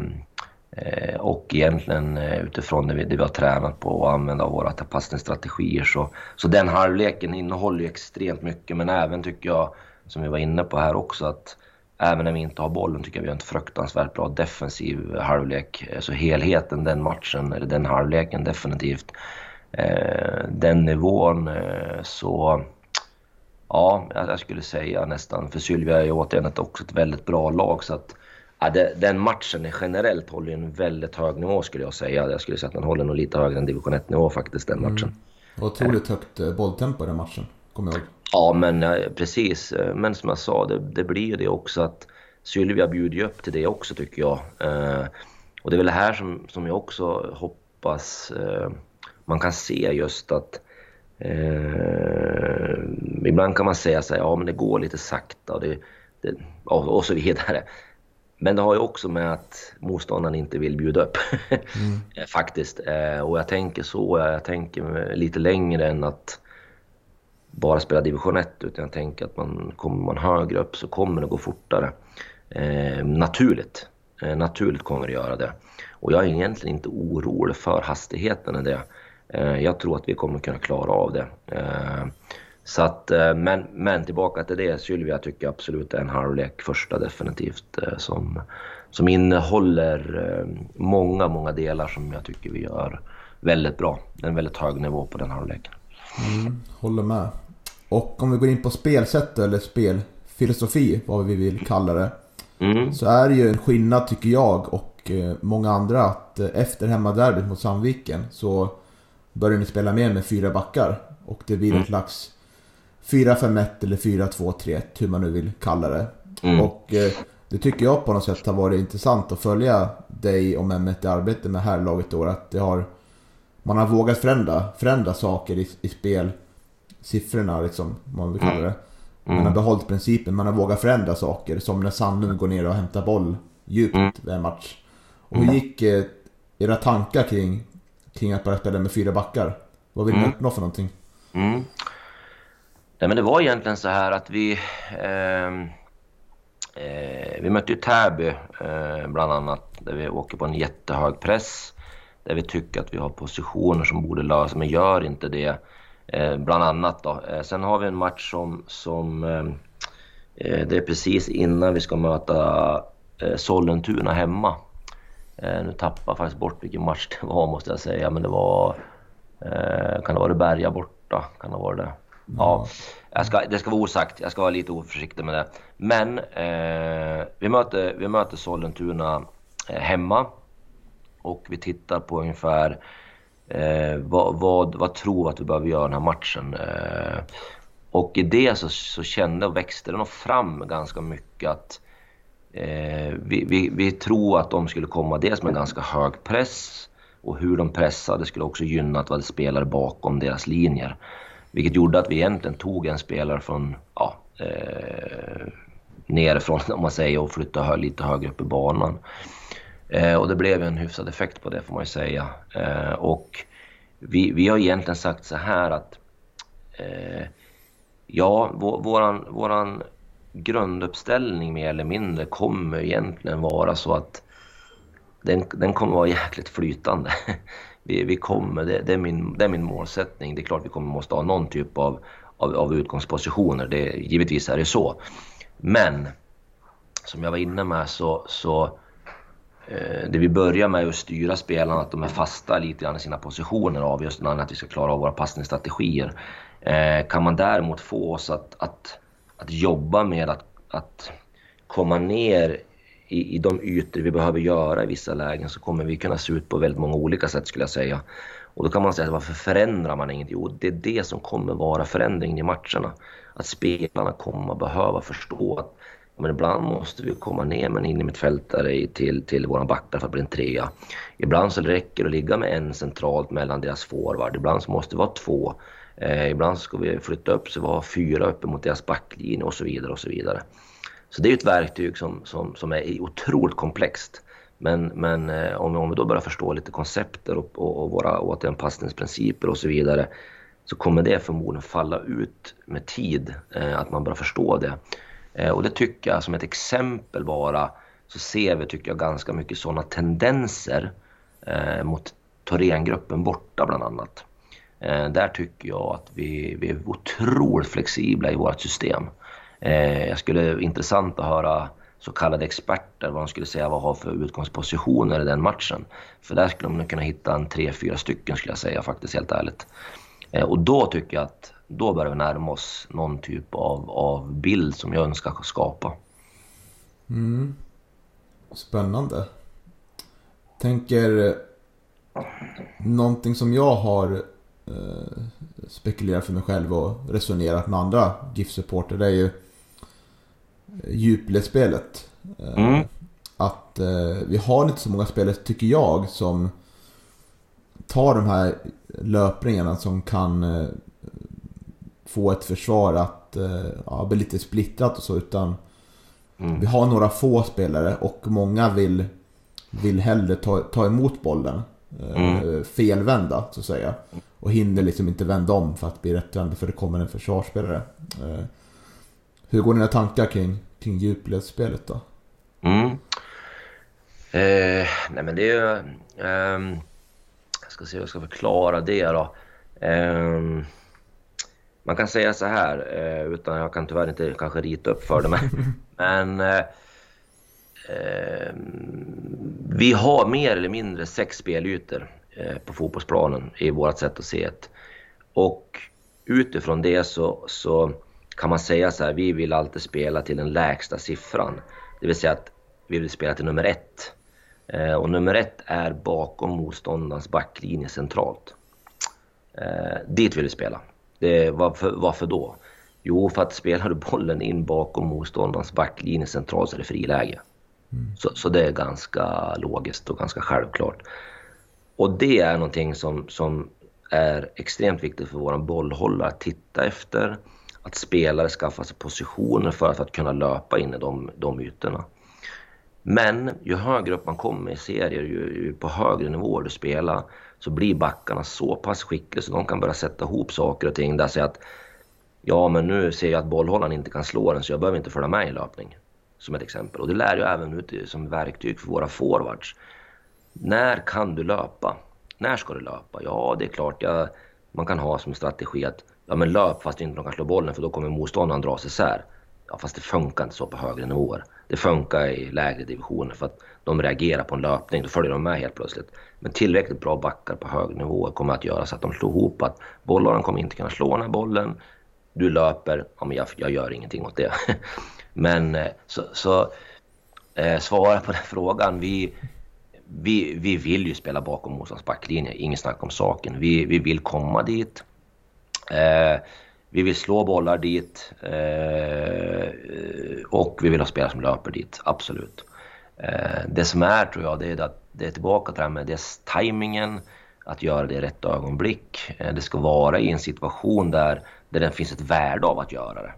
Eh, och egentligen eh, utifrån det vi, det vi har tränat på och använda våra passningsstrategier så, så den halvleken innehåller ju extremt mycket men även tycker jag, som vi var inne på här också, att även när vi inte har bollen tycker jag vi har en fruktansvärt bra defensiv halvlek. Så helheten den matchen, eller den halvleken definitivt. Eh, den nivån eh, så ja, jag skulle säga nästan, för Sylvia är ju återigen också ett väldigt bra lag så att Ja, den matchen generellt håller en väldigt hög nivå skulle jag säga. Jag skulle säga att den håller nog lite högre än division 1-nivå faktiskt, den matchen. Mm. Otroligt högt eh, bolltempo i den matchen, kommer jag ihåg. Ja, men precis. Men som jag sa, det, det blir ju det också att Sylvia bjuder ju upp till det också tycker jag. Eh, och det är väl det här som, som jag också hoppas eh, man kan se just att eh, ibland kan man säga så här, ja men det går lite sakta och, det, det, och, och så vidare. Men det har ju också med att motståndaren inte vill bjuda upp. Mm. <laughs> Faktiskt. Eh, och jag tänker så, jag tänker lite längre än att bara spela division 1. Utan jag tänker att man, kommer man högre upp så kommer det gå fortare. Eh, naturligt. Eh, naturligt kommer det göra det. Och jag är egentligen inte orolig för hastigheten i det. Eh, jag tror att vi kommer kunna klara av det. Eh, så att, eh, men, men tillbaka till det, Sylvia tycker jag absolut är en halvlek, första definitivt, eh, som, som innehåller eh, många, många delar som jag tycker vi gör väldigt bra. Det är en väldigt hög nivå på den halvleken. Mm, håller med. Och om vi går in på spelsätt eller spelfilosofi, vad vi vill kalla det. Mm. Så är det ju en skillnad tycker jag och många andra att efter hemmaderbyt mot Sandviken så börjar ni spela mer med fyra backar. Och det blir mm. ett slags 4-5-1 eller 4-2-3-1, hur man nu vill kalla det. Mm. Och eh, det tycker jag på något sätt har varit intressant att följa dig och Mehmet i arbetet med här laget då. Att det har, man har vågat förändra, förändra saker i, i spel. Siffrorna liksom, man vill kalla det. Man har mm. behållit principen, man har vågat förändra saker. Som när Sandlund går ner och hämtar boll djupt mm. en match. Och hur mm. gick eh, era tankar kring, kring att börja spela med fyra backar? Vad vill ni mm. uppnå för någonting? Mm. Nej, men det var egentligen så här att vi... Eh, eh, vi mötte ju Täby eh, bland annat, där vi åker på en jättehög press. Där vi tycker att vi har positioner som borde lösa, men gör inte det. Eh, bland annat då. Eh, sen har vi en match som... som eh, det är precis innan vi ska möta Sollentuna hemma. Eh, nu tappar jag faktiskt bort vilken match det var måste jag säga, men det var... Eh, kan det vara Berga borta? Kan det vara det? Ja, jag ska, det ska vara osagt. Jag ska vara lite oförsiktig med det. Men eh, vi, möter, vi möter Sollentuna eh, hemma och vi tittar på ungefär eh, vad, vad, vad tror vi att vi behöver göra den här matchen. Eh, och i det så, så kände och växte det nog fram ganska mycket att eh, vi, vi, vi tror att de skulle komma dels med en ganska hög press och hur de pressade skulle också gynna att vi hade spelare bakom deras linjer. Vilket gjorde att vi egentligen tog en spelare från, ja, eh, nerifrån <laughs> om man säger och flyttade lite högre upp i banan. Eh, och det blev en hyfsad effekt på det får man ju säga. Eh, och vi, vi har egentligen sagt så här att eh, ja, vår, våran, våran grunduppställning mer eller mindre kommer egentligen vara så att den, den kommer vara jäkligt flytande. <laughs> Vi, vi kommer, det, det, är min, det är min målsättning. Det är klart vi kommer måste ha någon typ av, av, av utgångspositioner. Det, givetvis är det så. Men som jag var inne med så, så eh, Eh, det vi börjar med är att styra spelarna, att de är fasta lite grann i sina positioner av just den att vi ska klara av våra passningsstrategier. Eh, kan man däremot få oss att, att, att jobba med att, att komma ner i, i de ytor vi behöver göra i vissa lägen så kommer vi kunna se ut på väldigt många olika sätt skulle jag säga. Och då kan man säga varför förändrar man inget? Jo, det är det som kommer vara förändringen i matcherna. Att spelarna kommer behöva förstå att men ibland måste vi komma ner med en innermittfältare till, till våra backar för att bli en trea. Ibland så räcker det att ligga med en centralt mellan deras forward. Ibland så måste det vara två. Eh, ibland ska vi flytta upp så vi har fyra uppe mot deras backlinje och så vidare och så vidare. Så det är ett verktyg som, som, som är otroligt komplext. Men, men eh, om, om vi då börjar förstå lite koncepter och, och, och våra återanpassningsprinciper och så vidare så kommer det förmodligen falla ut med tid, eh, att man börjar förstå det. Eh, och det tycker jag, som ett exempel bara, så ser vi tycker jag ganska mycket sådana tendenser eh, mot Thorengruppen borta bland annat. Eh, där tycker jag att vi, vi är otroligt flexibla i vårt system. Eh, jag skulle intressant att höra så kallade experter vad de skulle säga vad har för utgångspositioner i den matchen. För där skulle de nog kunna hitta en tre, fyra stycken skulle jag säga faktiskt helt ärligt. Eh, och då tycker jag att då börjar vi närma oss någon typ av, av bild som jag önskar skapa. Mm. Spännande. Tänker eh, någonting som jag har eh, spekulerat för mig själv och resonerat med andra GIF-supporter det är ju djupledsspelet. Eh, mm. Att eh, vi har inte så många spelare, tycker jag, som tar de här löpningarna som kan eh, få ett försvar att ja, bli lite splittrat och så. Utan mm. vi har några få spelare och många vill, vill hellre ta, ta emot bollen. Mm. Felvända, så att säga. Och hinner liksom inte vända om för att bli rättvänd för det kommer en försvarsspelare. Hur går dina tankar kring, kring djupledsspelet då? Mm. Eh, nej men det är ju... Eh, jag ska se hur jag ska förklara det då. Eh, man kan säga så här, eh, utan jag kan tyvärr inte kanske rita upp för det, men, <laughs> men eh, ehm, vi har mer eller mindre sex spelytor eh, på fotbollsplanen i vårt sätt att se det. Och utifrån det så, så kan man säga så här, vi vill alltid spela till den lägsta siffran. Det vill säga att vi vill spela till nummer ett. Eh, och nummer ett är bakom motståndarens backlinje centralt. Eh, dit vill vi spela. Det, varför, varför då? Jo, för att spelar du bollen in bakom motståndarens backlinje centralt så är det friläge. Mm. Så, så det är ganska logiskt och ganska självklart. Och det är någonting som, som är extremt viktigt för våra bollhållare att titta efter att spelare skaffar sig positioner för att, för att kunna löpa in i de, de ytorna. Men ju högre upp man kommer i serier, ju, ju på högre nivåer du spelar, så blir backarna så pass skickliga så de kan börja sätta ihop saker och ting där så att ja, men nu ser jag att bollhållaren inte kan slå den så jag behöver inte följa med i löpning. Som ett exempel. Och det lär jag även ut som verktyg för våra forwards. När kan du löpa? När ska du löpa? Ja, det är klart jag, man kan ha som strategi att ja men löp fast inte de kan slå bollen för då kommer motståndaren dra sig isär. Ja fast det funkar inte så på högre nivåer. Det funkar i lägre divisioner för att de reagerar på en löpning, då följer de med helt plötsligt. Men tillräckligt bra backar på hög nivå kommer att göra så att de slår ihop att bollaren kommer inte kunna slå den här bollen. Du löper, ja men jag, jag gör ingenting åt det. <laughs> men eh, så, så eh, svara på den <laughs> frågan. Vi, vi, vi vill ju spela bakom motståndarens backlinje, inget snack om saken. Vi, vi vill komma dit. Eh, vi vill slå bollar dit eh, och vi vill ha spelare som löper dit, absolut. Eh, det som är, tror jag, det är att det är tillbaka till det här med dess tajmingen, att göra det i rätt ögonblick. Eh, det ska vara i en situation där, där det finns ett värde av att göra det.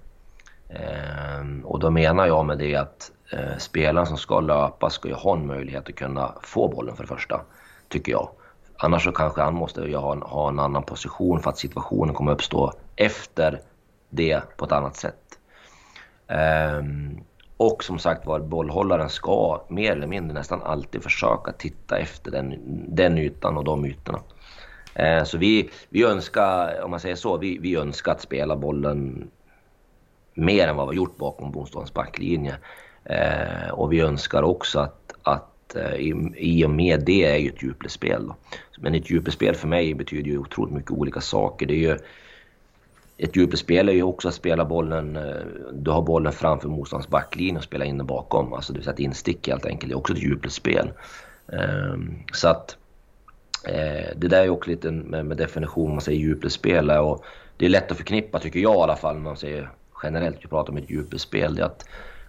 Eh, och då menar jag med det att eh, spelaren som ska löpa ska ju ha en möjlighet att kunna få bollen för det första, tycker jag. Annars så kanske han måste ha en, ha en annan position för att situationen kommer uppstå efter det på ett annat sätt. Ehm, och som sagt var, bollhållaren ska mer eller mindre nästan alltid försöka titta efter den, den ytan och de ytorna. Eh, så vi, vi önskar, om man säger så, vi, vi önskar att spela bollen mer än vad vi har gjort bakom bostadens backlinje. Eh, och vi önskar också att, att Eh, i, i och med det är ju ett djupledsspel. Men ett djupledsspel för mig betyder ju otroligt mycket olika saker. Det är ju, ett djupledsspel är ju också att spela bollen, eh, du har bollen framför motståndarens backlinje och spela in den bakom. Alltså det vill säga ett instick helt enkelt. Det är också ett djupledsspel. Ehm, så att eh, det där är också lite med, definition, man säger djupledsspel. Och det är lätt att förknippa, tycker jag i alla fall, när man säger generellt, vi pratar om ett djupledsspel. Det är att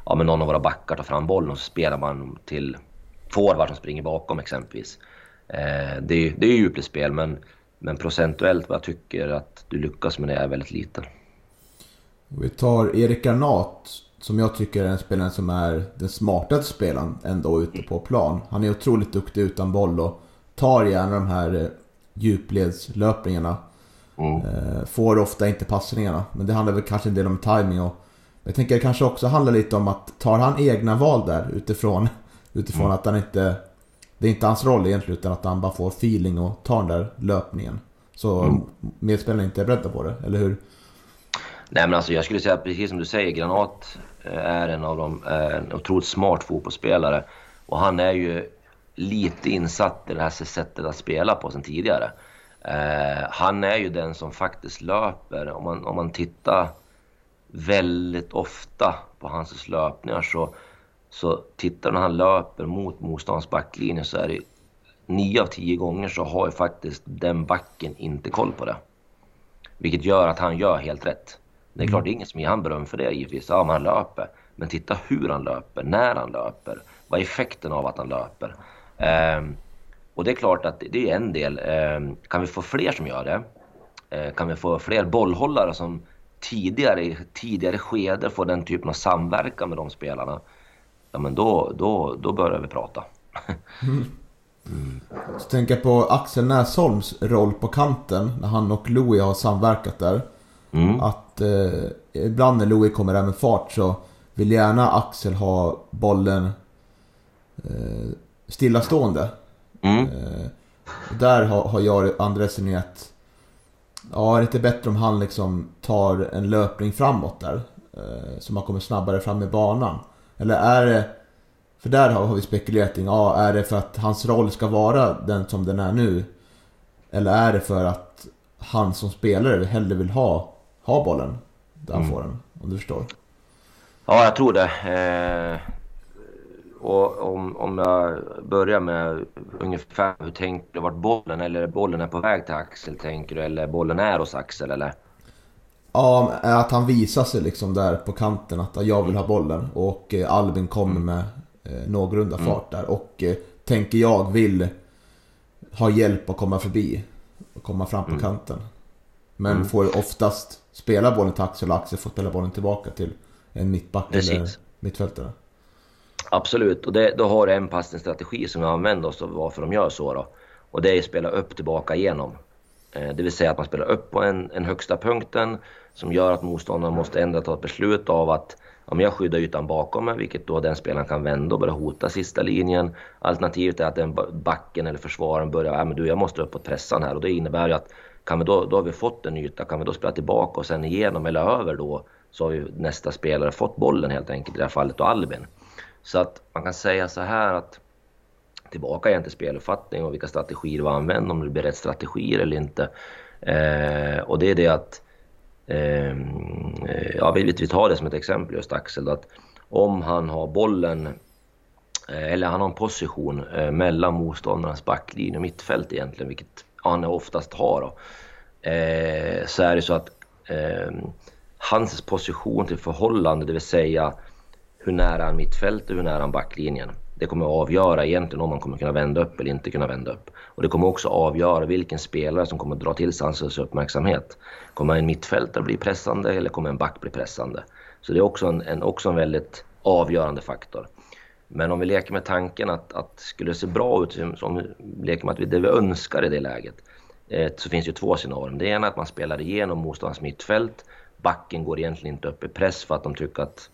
ja, men någon av våra backar tar fram bollen och så spelar man till forward som springer bakom exempelvis. Eh, det, är, det är djupledsspel men, men procentuellt vad jag tycker att du lyckas med det är väldigt liten. Vi tar Erik Granat som jag tycker är en spelare som är den smartaste spelaren ändå ute på plan. Han är otroligt duktig utan boll och tar gärna de här eh, djupledslöpningarna. Mm. Eh, får ofta inte passningarna, men det handlar väl kanske en del om timing och jag tänker det kanske också handlar lite om att tar han egna val där utifrån <laughs> Utifrån mm. att han inte... Det är inte hans roll egentligen utan att han bara får feeling och tar den där löpningen. Så mm. medspelarna inte är beredda på det, eller hur? Nej men alltså jag skulle säga precis som du säger, Granat eh, är en av dem, en otroligt smart fotbollsspelare. Och han är ju lite insatt i det här sättet att spela på sen tidigare. Eh, han är ju den som faktiskt löper. Om man, om man tittar väldigt ofta på hans löpningar så så tittar när han löper mot motståndarens backlinje så är det nio av tio gånger så har ju faktiskt den backen inte koll på det. Vilket gör att han gör helt rätt. Det är klart, det är ingen som ger han beröm för det givetvis. Ja, han löper. Men titta hur han löper, när han löper. Vad är effekten av att han löper? Um, och det är klart att det är en del. Um, kan vi få fler som gör det? Uh, kan vi få fler bollhållare som tidigare, tidigare skeder får den typen av samverkan med de spelarna? Ja men då, då, då börjar vi prata. mm. Mm. Så tänker jag på Axel Näsholms roll på kanten när han och Louis har samverkat där. Mm. Att eh, ibland när Louis kommer där med fart så vill gärna Axel ha bollen eh, stillastående. Mm. Eh, där har, har jag andra resonerat Ja, är det inte bättre om han liksom tar en löpning framåt där? Eh, så man kommer snabbare fram i banan. Eller är det... För där har, vi spekulerat i, ja, är det för att hans roll ska vara den som den är nu? Eller är det för att han som spelare hellre vill ha, ha bollen där han mm. får den? Om du förstår? Ja, jag tror det. Eh, och om, om jag börjar med ungefär hur tänker du vart bollen, eller bollen är på väg till Axel tänker du, eller bollen är hos Axel eller? Ja, att han visar sig liksom där på kanten att jag vill ha bollen och eh, Albin kommer mm. med eh, någorlunda mm. fart där och eh, tänker jag vill ha hjälp att komma förbi och komma fram på mm. kanten. Men mm. får oftast spela bollen till Axel och Axel får spela bollen tillbaka till en mittback Precis. eller mittfältare. Absolut, och det, då har du en passningsstrategi som jag använder oss av varför de gör så då. Och det är att spela upp tillbaka igenom. Det vill säga att man spelar upp på en, en högsta punkten som gör att motståndaren måste ändra ta ett beslut av att om jag skyddar ytan bakom mig, vilket då den spelaren kan vända och börja hota sista linjen. Alternativet är att den backen eller försvararen börjar, ja men du jag måste upp och pressa här och det innebär ju att kan vi då, då har vi fått en yta, kan vi då spela tillbaka och sen igenom eller över då så har ju nästa spelare fått bollen helt enkelt, i det här fallet då Albin. Så att man kan säga så här att tillbaka igen till speluppfattning och vilka strategier vi använder, om det blir rätt strategier eller inte. Eh, och det är det att, Ehm, eh, ja vi, vi tar det som ett exempel just Axel, att om han har bollen eh, eller han har en position eh, mellan motståndarnas backlinje och mittfält egentligen, vilket han oftast har. Då, eh, så är det så att eh, hans position till förhållande, det vill säga hur nära han mittfältet och hur nära han backlinjen. Det kommer att avgöra egentligen om man kommer kunna vända upp eller inte kunna vända upp. Och det kommer också avgöra vilken spelare som kommer att dra till sig hans uppmärksamhet. Kommer en mittfältare bli pressande eller kommer en back bli pressande? Så det är också en, en, också en väldigt avgörande faktor. Men om vi leker med tanken att, att skulle det se bra ut, om vi leker med att vi, det vi önskar i det läget, eh, så finns det ju två scenarion. Det ena är att man spelar igenom motståndarens mittfält. Backen går egentligen inte upp i press för att de tycker att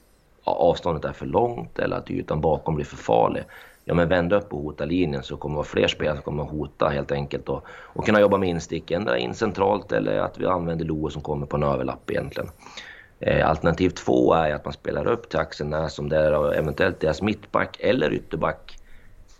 avståndet är för långt eller att ytan bakom blir för farlig. Ja men vänd upp och hota linjen så kommer det vara fler spelare som kommer att hota helt enkelt och, och kunna jobba med instick, ändra in centralt eller att vi använder Loe som kommer på en överlapp egentligen. Eh, alternativ två är att man spelar upp till Axel Näs som där eventuellt deras mittback eller ytterback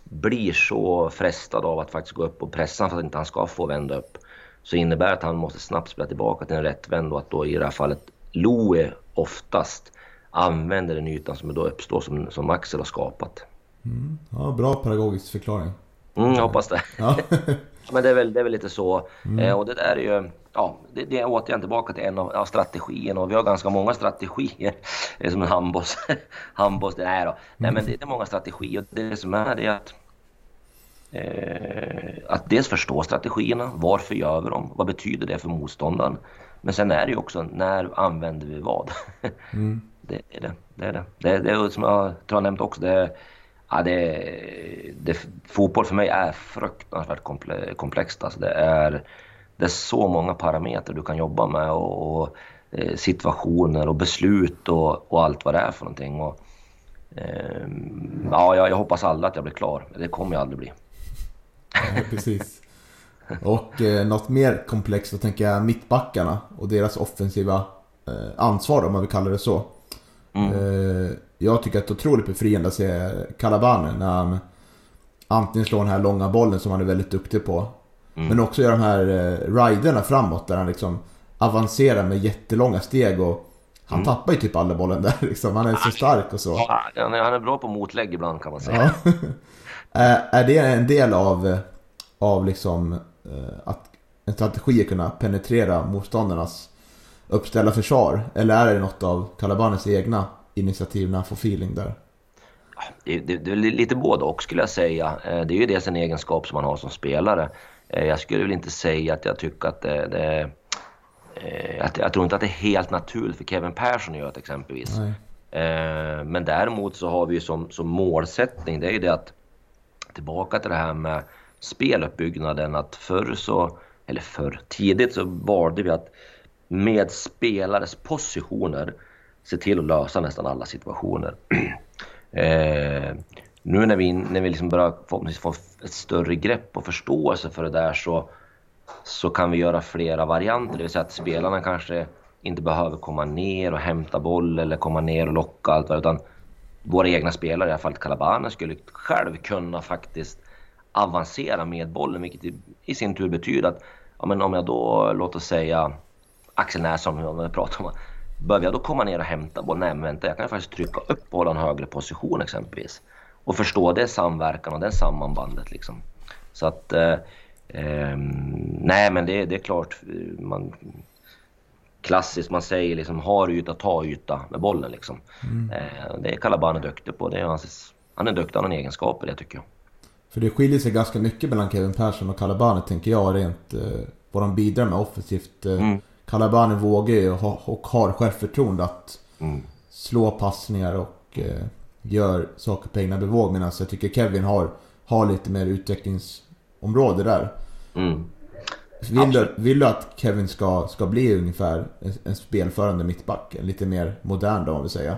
blir så frestad av att faktiskt gå upp och pressa för att inte han ska få vända upp. Så innebär att han måste snabbt spela tillbaka till en rättvänd och att då i det här fallet Loe oftast använder den ytan som då uppstår som, som Axel har skapat. Mm. Ja, bra pedagogisk förklaring. Mm, jag hoppas det. Ja. <laughs> <laughs> Men det är, väl, det är väl lite så. Mm. Eh, och det där är ju, ja, det, det är återigen tillbaka till en av, av strategierna och vi har ganska många strategier. Det är som en handbolls... <laughs> handbolls det är då. Nej men det, det, är många strategier och det som är det är att eh, att dels förstå strategierna. Varför gör vi dem? Vad betyder det för motståndaren? Men sen är det ju också, när använder vi vad? Mm det är det. Det är det. Det, det är som jag tror jag nämnt också. Det, ja, det, det, fotboll för mig är fruktansvärt komplext. Alltså det, är, det är så många parametrar du kan jobba med och, och eh, situationer och beslut och, och, allt vad det är för någonting. Och, eh, ja, jag, jag hoppas aldrig att jag blir klar. Det kommer jag aldrig bli. Ja, precis. Och eh, något mer komplext, då tänker jag mittbackarna och deras offensiva eh, ansvar om man vill kalla det så. Mm. Eh, jag tycker att det är otroligt befriande att se Calabane när han antingen slår den här långa bollen som han är väldigt duktig på. Mm. Men också gör de här eh, riderna framåt där han liksom avancerar med jättelånga steg och han mm. tappar ju typ alla bollen där <laughs> liksom. Han är så stark och så. han, är, han är bra på motlägg ibland kan man säga. Ja. <laughs> är det en del av, av liksom eh, att en strategi att kunna penetrera motståndarnas uppställa försvar? Eller är det något av Calabanes egna initiativ när han får feeling där? Det, det, det är lite både och skulle jag säga. Eh, det är ju dels en egenskap som man har som spelare. Eh, jag skulle väl inte säga att jag tycker att det, det jag, jag tror inte att det är helt naturligt för Kevin Persson att göra det exempelvis. Nej. Eh, men däremot så har vi ju som, som målsättning, det är ju det att tillbaka till det här med speluppbyggnaden, att förr så, eller förr, tidigt så valde vi att med spelares positioner se till att lösa nästan alla situationer. <clears throat> eh, nu när vi, när vi liksom börjar förhoppningsvis få ett större grepp och förståelse för det där så, så kan vi göra flera varianter. Det vill säga att spelarna kanske inte behöver komma ner och hämta boll eller komma ner och locka allt utan våra egna spelare, i alla fall Calabana, skulle själv kunna faktiskt avancera med bollen vilket i, i sin tur betyder att ja, men om jag då, låt oss säga Axel Näs som vi pratar om. Behöver jag då komma ner och hämta bollen? Nej men vänta, jag kan faktiskt trycka upp hålla en högre position exempelvis. Och förstå det samverkan och det sammanbandet liksom. Så att... Eh, eh, nej men det, det är klart, man, klassiskt man säger liksom har yta, ta yta med bollen liksom. Mm. Eh, det är Calabane duktig på. Det är hans, han är duktig, han har en egenskap det tycker jag. För det skiljer sig ganska mycket mellan Kevin Persson och Calabane tänker jag rent eh, vad de bidrar med offensivt. Eh, mm. Calabani vågar ju och har självförtroende att mm. slå passningar och eh, gör saker på egna bevåg. Medan jag tycker Kevin har, har lite mer utvecklingsområde där. Mm. Vill, du, vill du att Kevin ska, ska bli ungefär en, en spelförande mittback? Lite mer modern då om vi säger.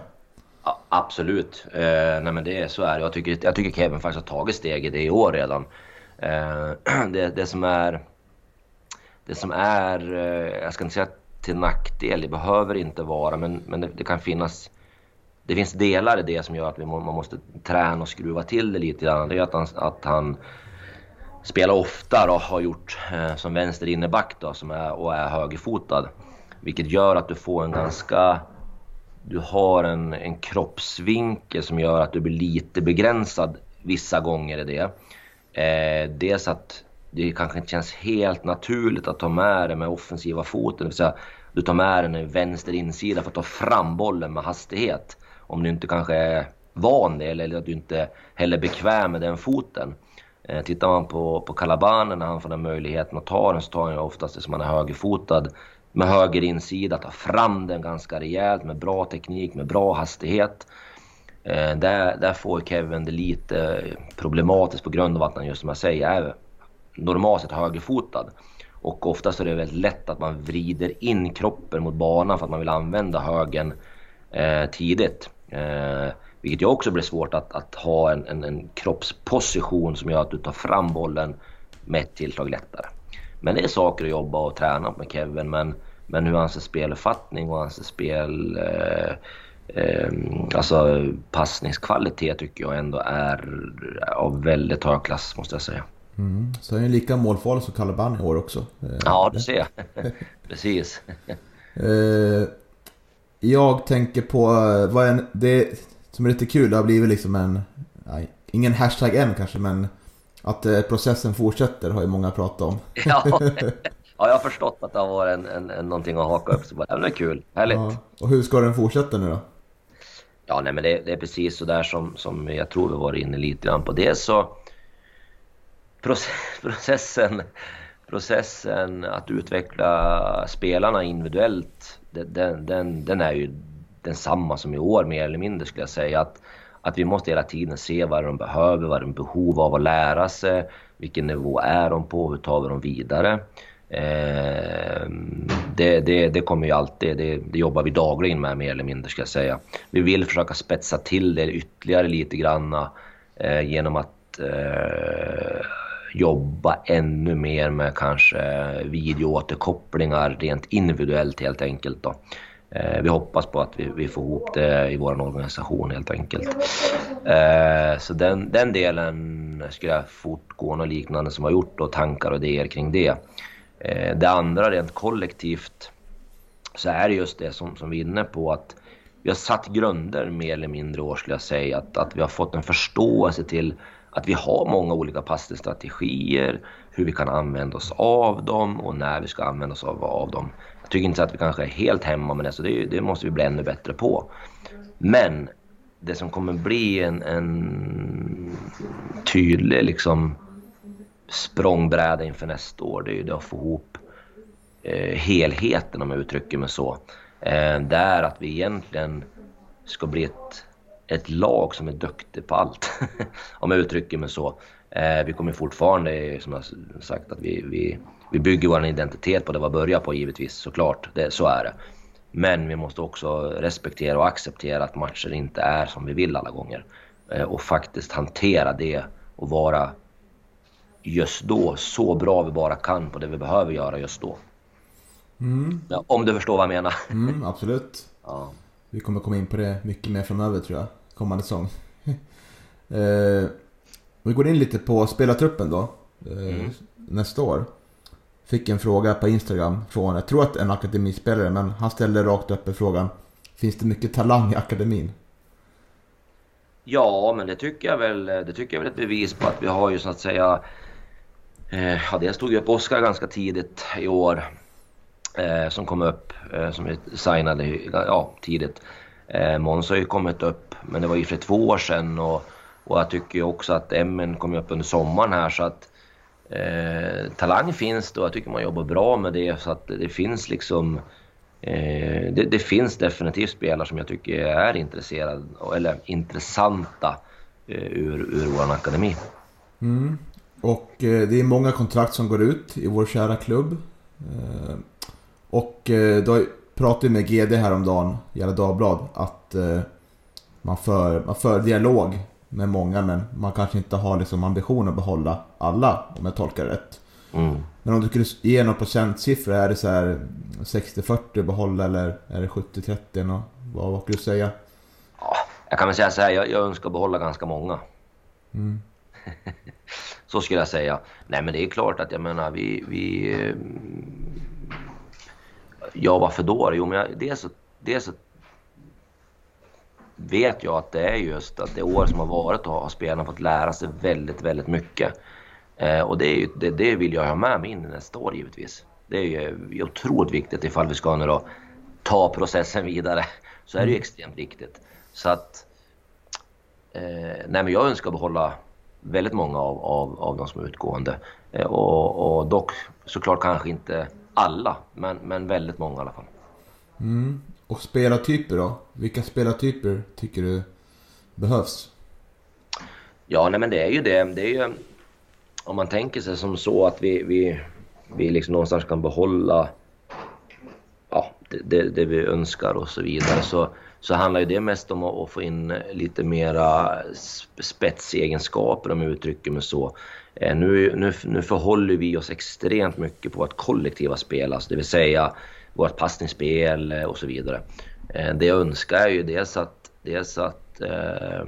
Ja, absolut. Eh, nej men det, så är det. Jag tycker, jag tycker Kevin faktiskt har tagit steget i år redan. Eh, <clears throat> det, det som är det som är, eh, jag ska inte säga till nackdel, det behöver inte vara, men, men det, det kan finnas det finns delar i det som gör att vi må, man måste träna och skruva till det lite grann. Det är att han, att han spelar ofta och har gjort eh, som vänster inneback då, som är, och är högerfotad. Vilket gör att du får en ganska... Du har en, en kroppsvinkel som gör att du blir lite begränsad vissa gånger i det. Eh, dels att det kanske inte känns helt naturligt att ta med den med offensiva foten. Det vill säga, du tar med den i vänster insida för att ta fram bollen med hastighet. Om du inte kanske är van det eller att du inte heller är bekväm med den foten. Eh, tittar man på, på Calabanen när han får den möjligheten att ta den så tar han ju oftast det som han är högerfotad med höger insida, tar fram den ganska rejält med bra teknik, med bra hastighet. Eh, där, där får Kevin det lite eh, problematiskt på grund av att han just som jag säger är normalt sett högerfotad. Och oftast är det väldigt lätt att man vrider in kroppen mot banan för att man vill använda högen eh, tidigt. Eh, vilket ju också blir svårt att, att ha en, en, en, kroppsposition som gör att du tar fram bollen med ett tillslag lättare. Men det är saker att jobba och träna med Kevin. Men, men hur hans speluppfattning och hans spel... Eh, eh, alltså passningskvalitet tycker jag ändå är av väldigt hög klass måste jag säga. Mm. Så är han lika målfarlig som Calaban i år också. Eh, ja, du ser. <laughs> Precis. <laughs> Eh, jag tänker på, eh, vad en, det som är lite kul, det har blivit liksom en, nej, ingen hashtag än kanske men att processen fortsätter har ju många pratat om. <laughs> ja. ja, jag har förstått att det har varit en, en, en, någonting att haka upp sig på. Det är kul, härligt. Ja. Och hur ska den fortsätta nu då? Ja, nej men det, det är precis så där som, som jag tror vi var inne lite grann på. Det så <laughs> processen, processen att utveckla spelarna individuellt, den, den, den är ju densamma som i år mer eller mindre skulle jag säga. Att, att vi måste hela tiden se vad de behöver, vad de behov av att lära sig, vilken nivå är de på, hur tar vi dem vidare. Eh, det, det, det, kommer ju alltid, det, det, jobbar vi dagligen med mer eller mindre ska jag säga. Vi vill försöka spetsa till det ytterligare lite granna eh, genom att eh, jobba ännu mer med kanske videoåterkopplingar rent individuellt helt enkelt. Då. Eh, vi hoppas på att vi, vi, får ihop det i vår organisation helt enkelt. Eh, så den, den delen skulle jag fortgå något liknande som har gjort och tankar och idéer kring det. Eh, det andra rent kollektivt så är det just det som, som vi är inne på att vi har satt grunder mer eller mindre år skulle jag säga. Att, att vi har fått en förståelse till att vi har många olika passningsstrategier, hur vi kan använda oss av dem och när vi ska använda oss av, av dem. Jag tycker inte att vi kanske är helt hemma med det, så det, det måste vi bli ännu bättre på. Men det som kommer bli en, en tydlig liksom, språngbräda inför nästa år, det är ju det att få ihop eh, helheten om jag uttrycker mig så. Eh, där att vi egentligen ska bli ett ett lag som är duktigt på allt. <laughs> Om jag uttrycker mig så. Eh, vi kommer fortfarande, som jag sagt, att vi, vi, vi bygger vår identitet på det vi börjar på givetvis, såklart. Det, så är det. Men vi måste också respektera och acceptera att matcher inte är som vi vill alla gånger. Eh, och faktiskt hantera det och vara just då så bra vi bara kan på det vi behöver göra just då. Mm. Ja, om du förstår vad jag menar. Mm, absolut. <laughs> Ja. Vi kommer komma in på det mycket mer framöver tror jag kommande säsong. <laughs> eh, vi går in lite på spelartruppen då. Eh, mm. Nästa år. Fick en fråga på Instagram från, jag tror att en akademispelare, men han ställde rakt upp frågan. Finns det mycket talang i akademin? Ja, men det tycker jag väl. Det tycker jag väl ett bevis på att vi har ju så att säga... Eh, ja, dels tog ju upp Oskar ganska tidigt i år. Eh, som kom upp, eh, som vi signade ja, tidigt. Eh, Måns har ju kommit upp, men det var ju för två år sedan och, och jag tycker ju också att MN kom upp under sommaren här så att eh, talang finns det och jag tycker man jobbar bra med det så att det finns liksom eh, det, det, finns definitivt spelare som jag tycker är intresserade eller intressanta eh, ur, ur vår akademi. Mm. Och eh, det är många kontrakt som går ut i vår kära klubb. Eh, och eh, då pratade med GD häromdagen, Gefle Dagblad, att eh, man, för, man för dialog med många men man kanske inte har liksom ambition att behålla alla om jag tolkar det rätt. Mm. Men om du skulle ge någon procentsiffra, är det så här 60-40 behålla eller är det 70-30? Vad, vad skulle du säga? Ja, Jag kan väl säga så här, jag, jag önskar behålla ganska många. Mm. <laughs> så skulle jag säga. Nej men det är klart att jag menar vi... vi eh, ja varför då? Jo men jag, dels, så, dels så vet jag att det är just att det år som har varit har spelarna fått lära sig väldigt, väldigt mycket. Eh, och det, är ju, det, det, vill jag ha med mig in i nästa år givetvis. Det är ju otroligt viktigt ifall vi ska nu då ta processen vidare. Så är det ju mm. extremt viktigt. Så att... Eh, nej men jag önskar behålla väldigt många av, av, av de som är utgående. Eh, och, och dock såklart kanske inte alla, men, men väldigt många i alla fall. Mm. Och spelartyper då? Vilka spelartyper tycker du behövs? Ja, nej men det är ju det. Det är ju... Om man tänker sig som så att vi, vi, vi liksom någonstans kan behålla ja, det, det, vi önskar och så vidare så, så handlar ju det mest om att, få in lite mera spetsegenskaper om jag uttrycker mig så. Eh, nu, nu, nu förhåller vi oss extremt mycket på vårt kollektiva spel, alltså, det vill säga vårt passningsspel eh, och så vidare. Eh, det jag önskar är ju dels att, dels att eh,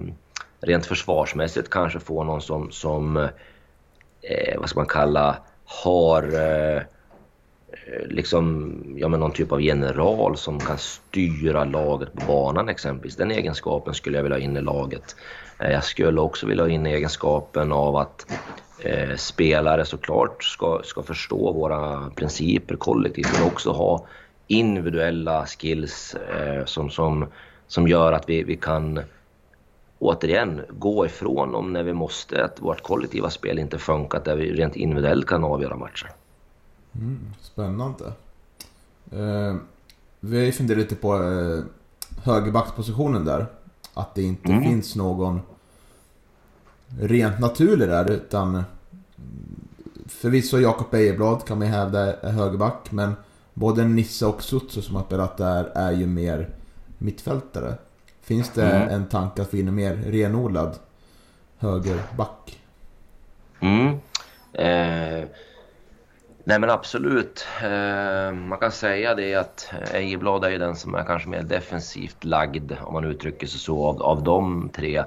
rent försvarsmässigt kanske få någon som, som eh, vad ska man kalla, har eh, liksom, ja men någon typ av general som kan styra laget på banan exempelvis. Den egenskapen skulle jag vilja ha in i laget. Eh, jag skulle också vilja ha in egenskapen av att eh, spelare såklart ska, ska förstå våra principer kollektivt men också ha individuella skills eh, som, som, som gör att vi, vi kan återigen gå ifrån om när vi måste, att vårt kollektiva spel inte funkat där vi rent individuellt kan avgöra matcher. Mm, spännande. Eh, vi funderat lite på eh, högerbackspositionen där. Att det inte mm. finns någon rent naturlig där utan Förvisso Jakob Ejeblad kan man hävda är högerback men både Nisse och Sutsu som har spelat där är ju mer mittfältare. Finns det mm. en tanke att få in en mer renodlad högerback? Mm. Eh, nej men absolut. Eh, man kan säga det att Ejeblad är ju den som är kanske mer defensivt lagd om man uttrycker sig så av, av de tre.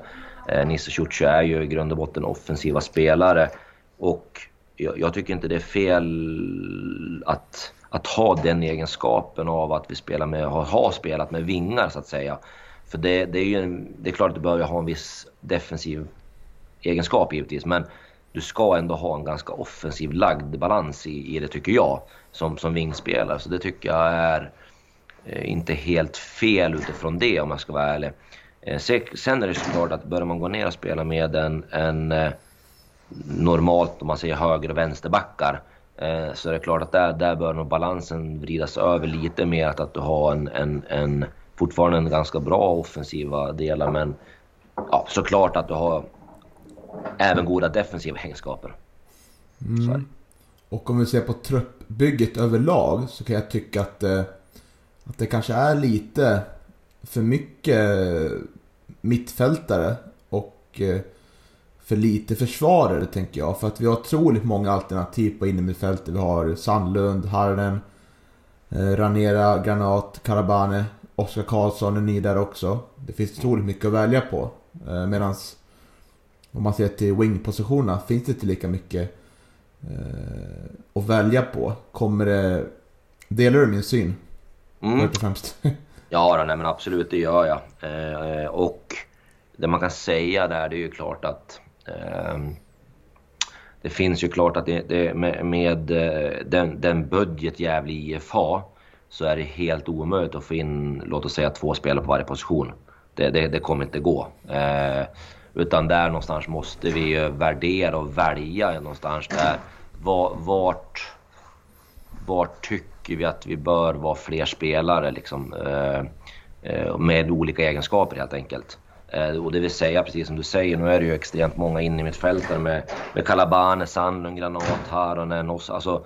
Eh, Nisse Ciuci är ju i grund och botten offensiva spelare och jag, jag tycker inte det är fel att att ha den egenskapen av att vi spelar med, har, har spelat med vingar så att säga. För det, det är ju en, det är klart att du behöver ha en viss defensiv egenskap givetvis men du ska ändå ha en ganska offensiv lagd balans i, i det tycker jag som, som vingspelare. Så det tycker jag är eh, inte helt fel utifrån det om jag ska vara ärlig. Eh, sen är det såklart att börjar man gå ner och spela med en, en eh, normalt om man säger höger och vänsterbackar så så det är klart att där, där bör nog balansen vridas över lite mer. Att, att du har en, en, en, fortfarande en ganska bra offensiva delar men ja, såklart att du har även goda defensiva egenskaper. Mm. Och om vi ser på truppbygget överlag så kan jag tycka att, eh, att det kanske är lite för mycket mittfältare och eh, för lite försvarare tänker jag. För att vi har otroligt många alternativ på innermittfältet. Vi har Sandlund, Harden, eh, Ranera, Granat, Karabane, Oskar Karlsson är ny där också. Det finns otroligt mycket att välja på. Eh, Medan om man ser till wing-positionerna finns det inte lika mycket eh, att välja på. Kommer det... Delar du min syn? Mm. främst. <laughs> ja, nej, men absolut det gör jag. Eh, och det man kan säga där det är ju klart att Ehm, det finns ju klart att det, det med, med eh, den, den budget Gävle IF har så är det helt omöjligt att få in, låt oss säga två spelare på varje position. Det, det, det kommer inte gå. Eh, utan där någonstans måste vi värdera och välja någonstans där. Vart, vart tycker vi att vi bör vara fler spelare liksom, eh, eh, med olika egenskaper helt enkelt. Eh, och det vill säga, precis som du säger, nu är det ju extremt många inne i mitt fältare med, med Kalabane, Sandlund, Granat, Haronen, Oss, alltså,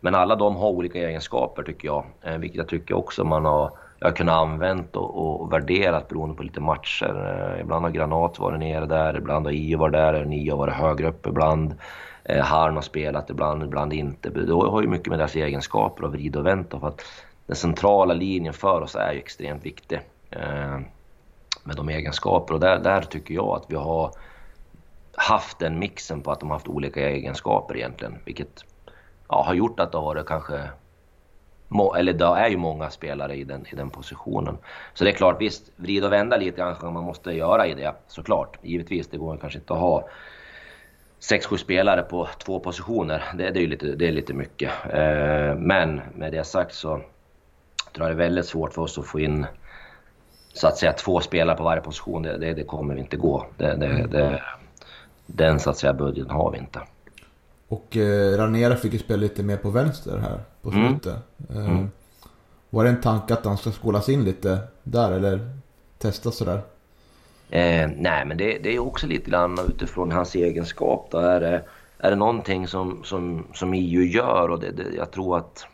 Men alla de har olika egenskaper tycker jag, vilket jag tycker också man har, jag har kunnat använt och, och värderat beroende på lite matcher. Eh, ibland har Granat varit nere där, ibland har Io varit där, Nio har varit högre upp ibland. Eh, Harn har spelat ibland, ibland inte. Det har ju mycket med deras egenskaper att vrida och vänta. För att den centrala linjen för oss är ju extremt viktig. Eh, med de egenskaper. Och där, där tycker jag att vi har haft den mixen på att de har haft olika egenskaper egentligen. Vilket ja, har gjort att det har varit kanske... Eller det är ju många spelare i den, i den positionen. Så det är klart, visst, vrida och vända lite kanske man måste göra i det såklart. Givetvis, det går kanske inte att ha 6-7 spelare på två positioner. Det, det är ju lite, det är lite mycket. Eh, men med det sagt så tror jag det är väldigt svårt för oss att få in så att säga två spelare på varje position. Det, det, det kommer inte gå. Det, det, den så att säga budgeten har vi inte. Och eh, Ranera fick ju spela lite mer på vänster här på mm. slutet. Mm. Eh, var det en tanke att han ska skolas in lite där eller testa sådär? Eh, nej, men det, det, är också lite grann utifrån hans egenskap. Då. Är, det, är det någonting som, som, som EU gör och det, det, jag tror att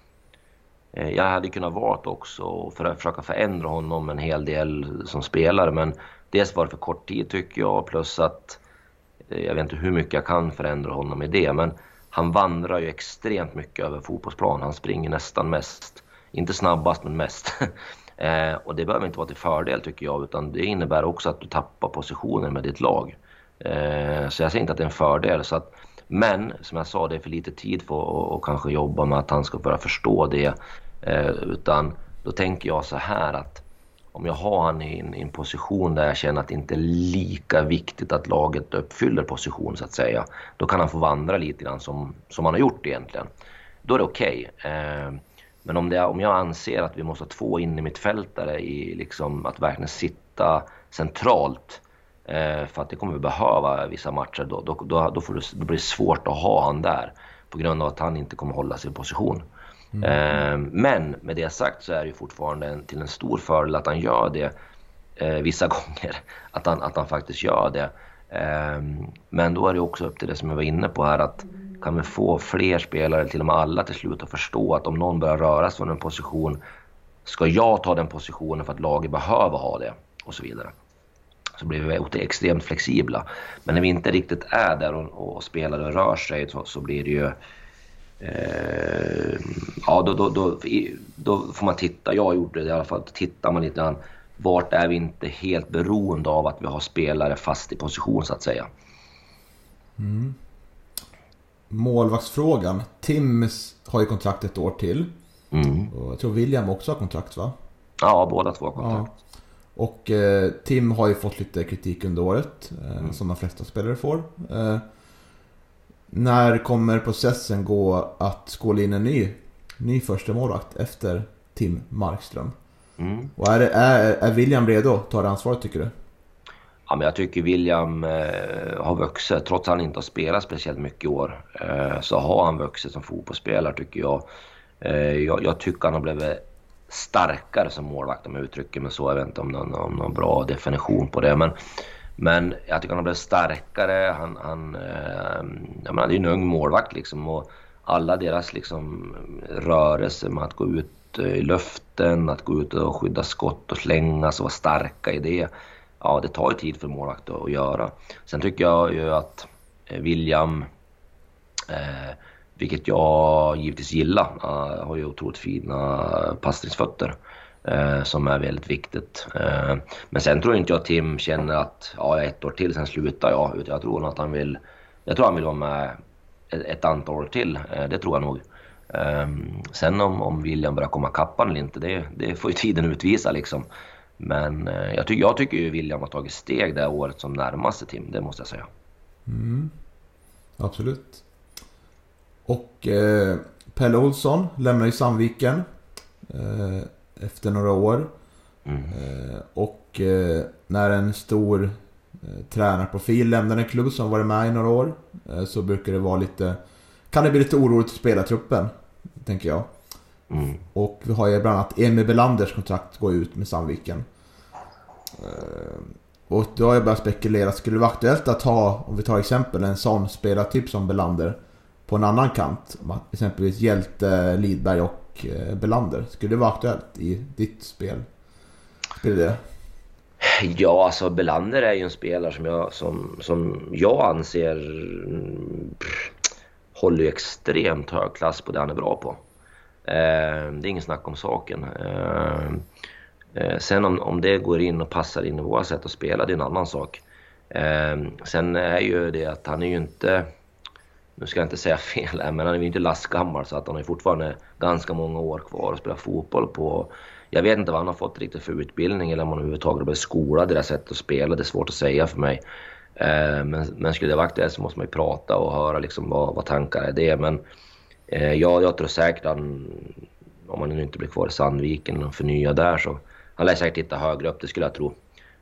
eh, jag hade kunnat vara också för att försöka förändra honom en hel del som spelare. Men dels var det för kort tid tycker jag plus att jag vet inte hur mycket jag kan förändra honom i det. Men han vandrar ju extremt mycket över fotbollsplan. Han springer nästan mest. Inte snabbast men mest. <laughs> Eh, och det behöver inte vara till fördel tycker jag, utan det innebär också att du tappar positioner med ditt lag. Eh, så jag säger inte att det är en fördel. Så att, men som jag sa, det är för lite tid för att kanske jobba med att han ska börja förstå det. Eh, utan då tänker jag så här att om jag har han i en, i en, position där jag känner att det inte är lika viktigt att laget uppfyller position så att säga. Då kan han få vandra lite grann som, som han har gjort egentligen. Då är det okej. Okay. Eh, men om, det, om jag anser att vi måste ha två innermittfältare i liksom att verkligen sitta centralt eh, för att det kommer vi behöva vissa matcher, då, då, då, då, får det, då blir det svårt att ha han där på grund av att han inte kommer hålla sin position. Mm. Ehm, men med det sagt så är det ju fortfarande en, till en stor fördel att han gör det eh, vissa <laughs> gånger. Att han, att han faktiskt gör det. Ehm, men då är det också upp till det som jag var inne på här att kan vi få fler spelare, till och med alla till slut, att förstå att om någon börjar röra sig från en position ska jag ta den positionen för att laget behöver ha det och så vidare. Så blir vi extremt flexibla. Men när vi inte riktigt är där och, och spelare rör sig så, så blir det ju... Eh, ja, då, då, då, får man titta. Jag gjorde det i alla fall. Tittar man lite grann. Vart är vi inte helt beroende av att vi har spelare fast i position så att säga. Mm målvaktsfrågan. Tim har ju kontrakt ett år till. Mm. Och jag tror William också har kontrakt va? Ja, båda två har kontrakt. Ja. Och eh, Tim har ju fått lite kritik under året, eh, mm. som de flesta spelare får. Eh, när kommer processen gå att skåla in en ny, ny första målvakt efter Tim Markström? Mm. Och är, är, är William redo att ta det ansvaret tycker du? Ja, men jag tycker William eh, har vuxit. Trots att han inte har spelat speciellt mycket i år eh, så har han vuxit som fotbollsspelare tycker jag. Eh, jag. jag. tycker han har blivit starkare som målvakt om jag uttrycker mig så. Jag vet inte om någon, om någon bra definition på det. Men, men jag tycker han har blivit starkare. Han, han, eh, jag menar, det är en ung målvakt liksom. Och alla deras liksom, rörelser med att gå ut i luften, att gå ut och skydda skott och slängas och vara starka i det ja, det tar ju tid för målvakt att göra. Sen tycker jag ju att eh, William, eh, vilket jag givetvis gillar, eh, har ju otroligt fina passningsfötter. Eh, som är väldigt viktigt. Eh, men sen tror inte jag Tim känner att ja, ett år till, sen slutar jag. Utan jag tror att han vill, jag tror han vill vara med ett, ett antal år till. Eh, det tror jag nog. Ehm, sen om, om William börjar komma kappan eller inte, det, det får ju <laughs> tiden utvisa liksom. Men eh, jag, ty jag tycker ju William har tagit steg det här året som närmaste Tim, det måste jag säga. Mm. Absolut. Och eh, Pelle Olsson lämnar ju Sandviken eh, efter några år. Mm. Eh, och eh, när en stor eh, tränarprofil lämnar en klubb som varit med i några år så brukar det vara lite... Kan det bli lite oroligt för spelartruppen, tänker jag. Mm. Och vi har ju bland annat Emil Belanders kontrakt går ut med Sandviken. Och då har jag börjat spekulera, skulle det vara aktuellt att ha, om vi tar exempel, en sån spelartyp som Belander på en annan kant? Exempelvis Hjälte, Lidberg och och eh, Belander. Skulle det vara aktuellt i ditt spel? Spelar det? Ja, alltså Belander är ju en spelare som jag, som, som jag anser pff, håller extremt hög klass på det han är bra på. Eh, det är ingen snack om saken. Eh, Eh, sen om, om det går in och passar in i våra sätt att spela, det är en annan sak. Eh, sen är ju det att han är ju inte, nu ska jag inte säga <laughs> fel här, men han är ju inte lastgammal så att han har fortfarande ganska många år kvar att spela fotboll på. Jag vet inte vad han har fått riktigt för utbildning eller om han överhuvudtaget har blivit skolad i det här sättet att spela. Det är svårt att säga för mig. Eh, men, men skulle det vara aktuellt så måste man ju prata och höra liksom vad, vad tankar är det. Men eh, jag, jag tror säkert att om han nu inte blir kvar i Sandviken och förnyar där så han lär säkert hitta högre upp, det skulle jag tro.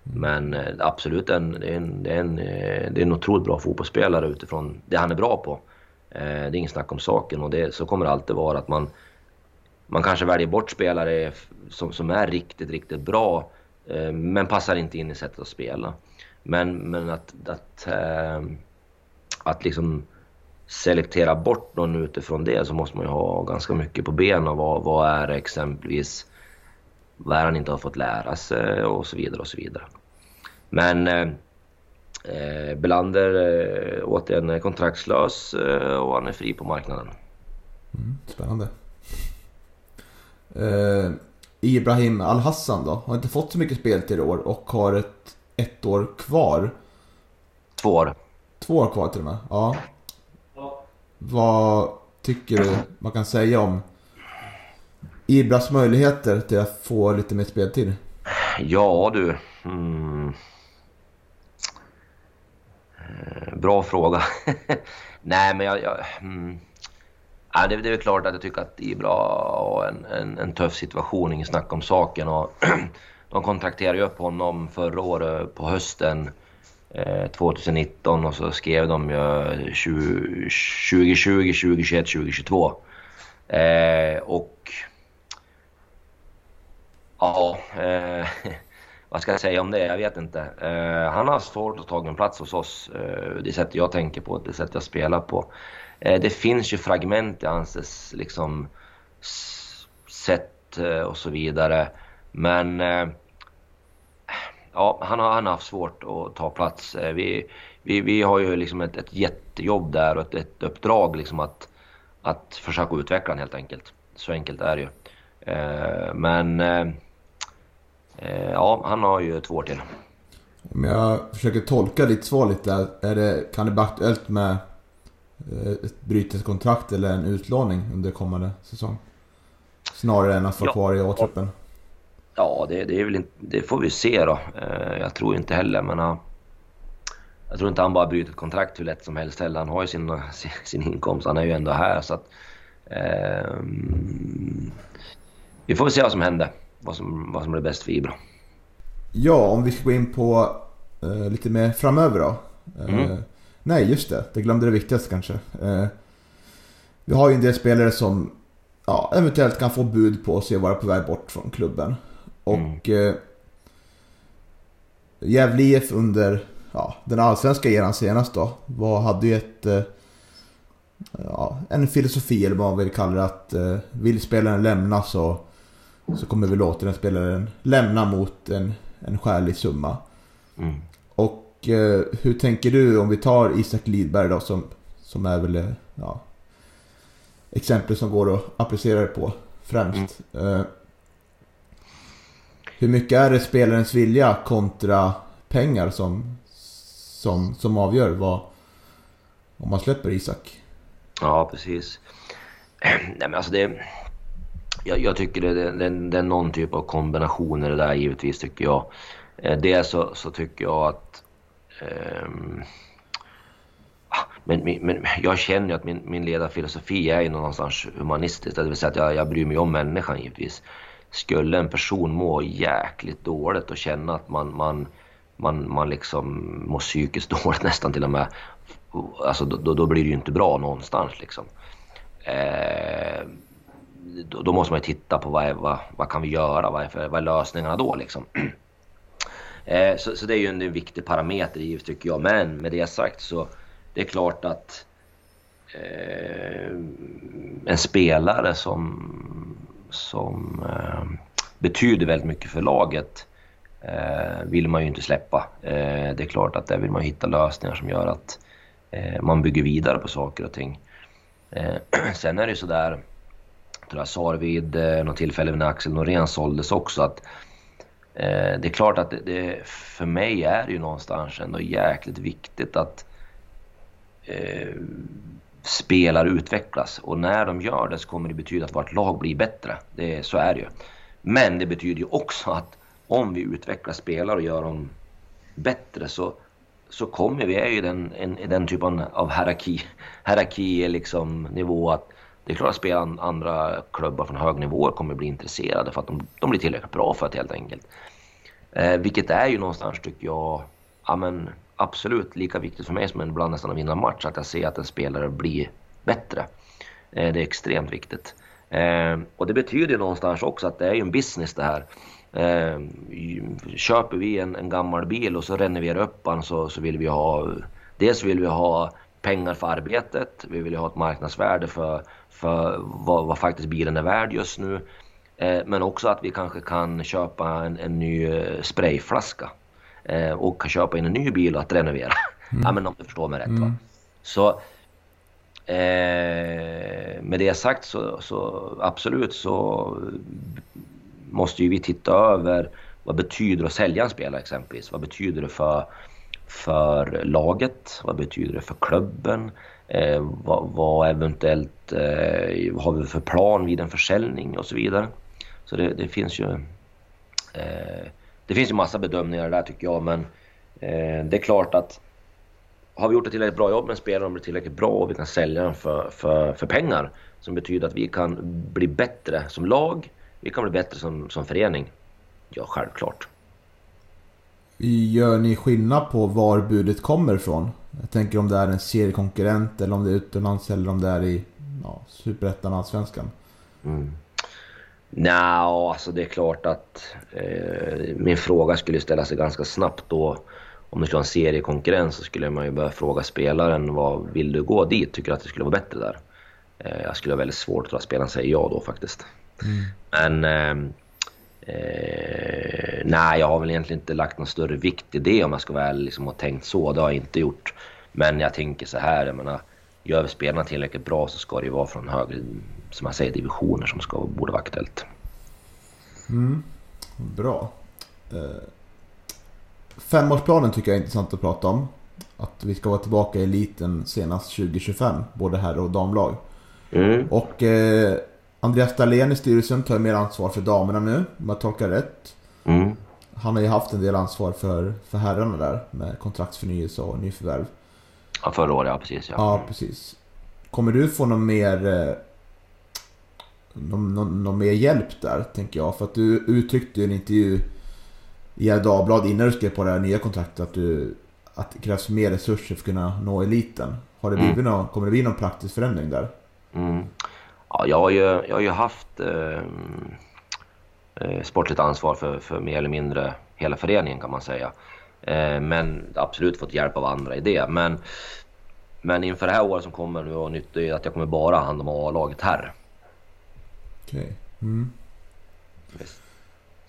Men eh, absolut, en, det, är en, det, är en, det är en otroligt bra fotbollsspelare utifrån det han är bra på. Eh, det är inget snack om saken och det, så kommer det alltid vara att man, man kanske väljer bort spelare som, som är riktigt, riktigt bra eh, men passar inte in i sättet att spela. Men, men att, att, eh, att liksom selektera bort någon utifrån det så måste man ju ha ganska mycket på benen. Vad, vad är det exempelvis, vad är han inte har fått lära sig och så vidare och så vidare. Men eh, Belander eh, återigen kontraktslös eh, och han är fri på marknaden. Mm, spännande. Eh, Ibrahim Al-Hassan då, har inte fått så mycket speltid i år och har ett ett år kvar. Två år. Två år kvar till och med? Ja. ja. Vad tycker du man kan säga om Ibras möjligheter till att få lite mer speltid? Ja du. Mm. Eh, bra fråga. <laughs> Nej men jag... jag mm. ja, det, det, är klart att jag tycker att Ibra har en, en, en tuff situation, ingen snack om saken. Och <clears throat> de kontrakterade ju upp honom förra året på hösten eh, 2019 och så skrev de ju 20, 2020, 2021, 2022. Eh, och ja, eh, <laughs> vad ska jag säga om det? Jag vet inte. Eh, han har svårt att ta en plats hos oss. Eh, det sättet jag tänker på, det sätt jag spelar på. Eh, det finns ju fragment i hans liksom, sätt eh, och så vidare. Men eh, ja, han har, han har haft svårt att ta plats. Eh, vi, vi, vi har ju liksom ett, ett jättejobb där och ett, ett uppdrag liksom att, att försöka utveckla honom helt enkelt. Så enkelt är det ju. Eh, men eh, ja, han har ju två år till. Om jag försöker tolka ditt svar lite, är det, kan det bli aktuellt med ett bryteskontrakt eller en utlåning under kommande säsong? Snarare än att vara ja. kvar i A-truppen? Ja, det, det, är väl inte, det får vi se då. Eh, jag tror inte heller, men jag tror inte han bara bryter ett kontrakt hur lätt som helst heller. Han har ju sin, sin, <laughs> sin inkomst, han är ju ändå här så att... Eh, vi får väl se vad som händer. Vad som, vad som blir bäst för Ibra. Ja, om vi ska gå in på eh, lite mer framöver då. Eh, mm. Nej, just det. Det glömde det viktigaste kanske. Eh, vi har ju en del spelare som ja, eventuellt kan få bud på sig och vara på väg bort från klubben. Och mm. eh, Gävle IF under ja, den allsvenska eran senast då var, hade ju ett eh, ja, en filosofi eller vad man vill kalla det att eh, vill spelaren lämna så, så kommer vi låta den spelaren lämna mot en, en skälig summa. Mm. Och eh, hur tänker du om vi tar Isak Lidberg då som, som är väl eh, ja, exempel som går att applicera det på främst. Mm. Eh, hur mycket är det spelarens vilja kontra pengar som, som, som avgör vad, om man släpper Isak? Ja, precis. <clears throat> Nej, men alltså det, jag, jag tycker det, det, det, är någon typ av kombination i det där givetvis tycker jag. Eh, dels så, så tycker jag att Eh, men, men, jag känner ju att min, min ledarfilosofi är ju någonstans humanistisk. Det vill säga att jag, jag bryr mig om människan givetvis skulle en person må jäkligt dåligt och känna att man, man, man, man liksom mår psykiskt <laughs> dåligt nästan till och med. Alltså då, då blir det ju inte bra någonstans liksom. Eh, då, då, måste man ju titta på vad, är, vad, vad kan vi göra? Vad är, för, vad är lösningarna då liksom? <clears throat> Eh, så, så, det är ju en, en viktig parameter givet tycker jag. Men med det sagt så det är klart att eh, en spelare som som eh, betyder väldigt mycket för laget eh, vill man ju inte släppa. Eh, det är klart att där vill man hitta lösningar som gör att eh, man bygger vidare på saker och ting. Eh, <clears throat> sen är det ju sådär, jag tror jag sa det vid eh, något tillfälle när Axel Norén såldes också, att Eh, det är klart att det, det, för mig är det ju någonstans ändå jäkligt viktigt att eh, spelare utvecklas. Och när de gör det så kommer det betyda att vårt lag blir bättre. Det, så är det ju. Men det betyder ju också att om vi utvecklar spelare och gör dem bättre så, så kommer vi, är ju den, en, den typen av hierarki, hierarki liksom nivå att det är klart att spela andra klubbar från hög nivå kommer bli intresserade för att de, de blir tillräckligt bra för det helt enkelt. Eh, vilket är ju någonstans tycker jag, ja men absolut lika viktigt för mig som ibland nästan att vinna en match, att jag ser att en spelare blir bättre. Eh, det är extremt viktigt. Eh, och det betyder ju någonstans också att det är ju en business det här. Eh, köper vi en, en, gammal bil och så renoverar upp den så, så vill vi ha... Dels vill vi ha pengar för arbetet, vi vill ha ett marknadsvärde för, för vad, vad faktiskt bilen är värd just nu. Eh, men också att vi kanske kan köpa en, en ny eh, sprayflaska eh, och kan köpa in en ny bil att renovera. Mm. ja, men om du förstår mig rätt. Mm. Så eh, med det sagt så, så, absolut så måste ju vi titta över vad betyder att sälja en spelare exempelvis? Vad betyder det för, för laget? Vad betyder det för klubben? Eh, vad, vad, eventuellt eh, vad har vi för plan vid en försäljning och så vidare. Så det, det finns ju eh, det finns ju massa bedömningar där tycker jag men eh, det är klart att har vi gjort ett tillräckligt bra jobb med en spelare och blir tillräckligt bra och vi kan sälja den för, för, för pengar som betyder att vi kan bli bättre som lag, vi kan bli bättre som, som förening. Ja, självklart. Gör ni skillnad på var budet kommer ifrån? Jag tänker om det är en seriekonkurrent eller om det är utomlands eller om det är i ja, Superettan, Allsvenskan. Mm. Nja, alltså det är klart att eh, min fråga skulle ställa sig ganska snabbt då. Om det skulle vara en seriekonkurrens så skulle man ju börja fråga spelaren vad vill du gå dit? Tycker du att det skulle vara bättre där? Eh, jag skulle ha väldigt svårt att spelaren säger ja då faktiskt. Mm. Men eh, eh, nej, jag har väl egentligen inte lagt någon större vikt i det om jag ska vara ärlig liksom, och tänkt så. Det har jag inte gjort. Men jag tänker så här, jag menar, gör vi spelarna tillräckligt bra så ska det ju vara från högre som man säger, divisioner som ska, borde vara aktuellt. Mm. Bra. Eh, femårsplanen tycker jag är intressant att prata om. Att vi ska vara tillbaka i eliten senast 2025, både herr och damlag. Mm. Och eh, Andreas Dahlén i styrelsen tar mer ansvar för damerna nu, om jag tolkar rätt. Mm. Han har ju haft en del ansvar för, för herrarna där med kontraktsförnyelse och nyförvärv. Ja, förra året, ja precis. Ja. ja, precis. Kommer du få någon mer eh, någon, någon, någon, mer hjälp där, tänker jag. För att du uttryckte i en intervju i ett dagblad innan du skrev på det här nya kontraktet att, du, att det krävs mer resurser för att kunna nå eliten. Har det mm. blivit mm. någon, kommer det bli någon praktisk förändring där? Mm. Ja, jag har ju, jag har ju haft eh, eh, sportligt ansvar för, för mer eller mindre hela föreningen kan man säga. Eh, men absolut fått hjälp av andra i det. Men, men inför det här året som kommer nu och nytt är att jag kommer bara ha hand om A-laget här. Okej. Okay. Mm.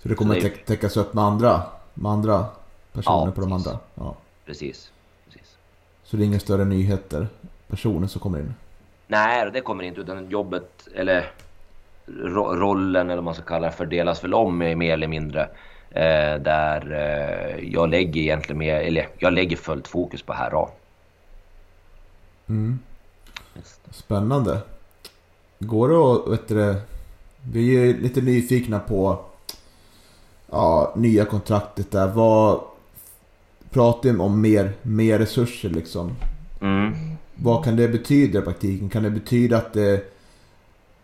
Så det kommer att täckas upp med andra, med andra personer ja, på de andra? Ja, precis. precis. Så det är inga större nyheter? Personer som kommer in? Nej, det kommer inte utan jobbet, eller rollen eller vad man ska kalla det, fördelas väl om mer eller mindre. Eh, där eh, jag lägger egentligen mer, eller jag lägger fullt fokus på herr A. Mm. Spännande. Går det att, vet du, vi är lite nyfikna på ja, nya kontraktet där. Vad pratar du om mer, mer resurser liksom? Mm. Vad kan det betyda i praktiken? Kan det betyda att det,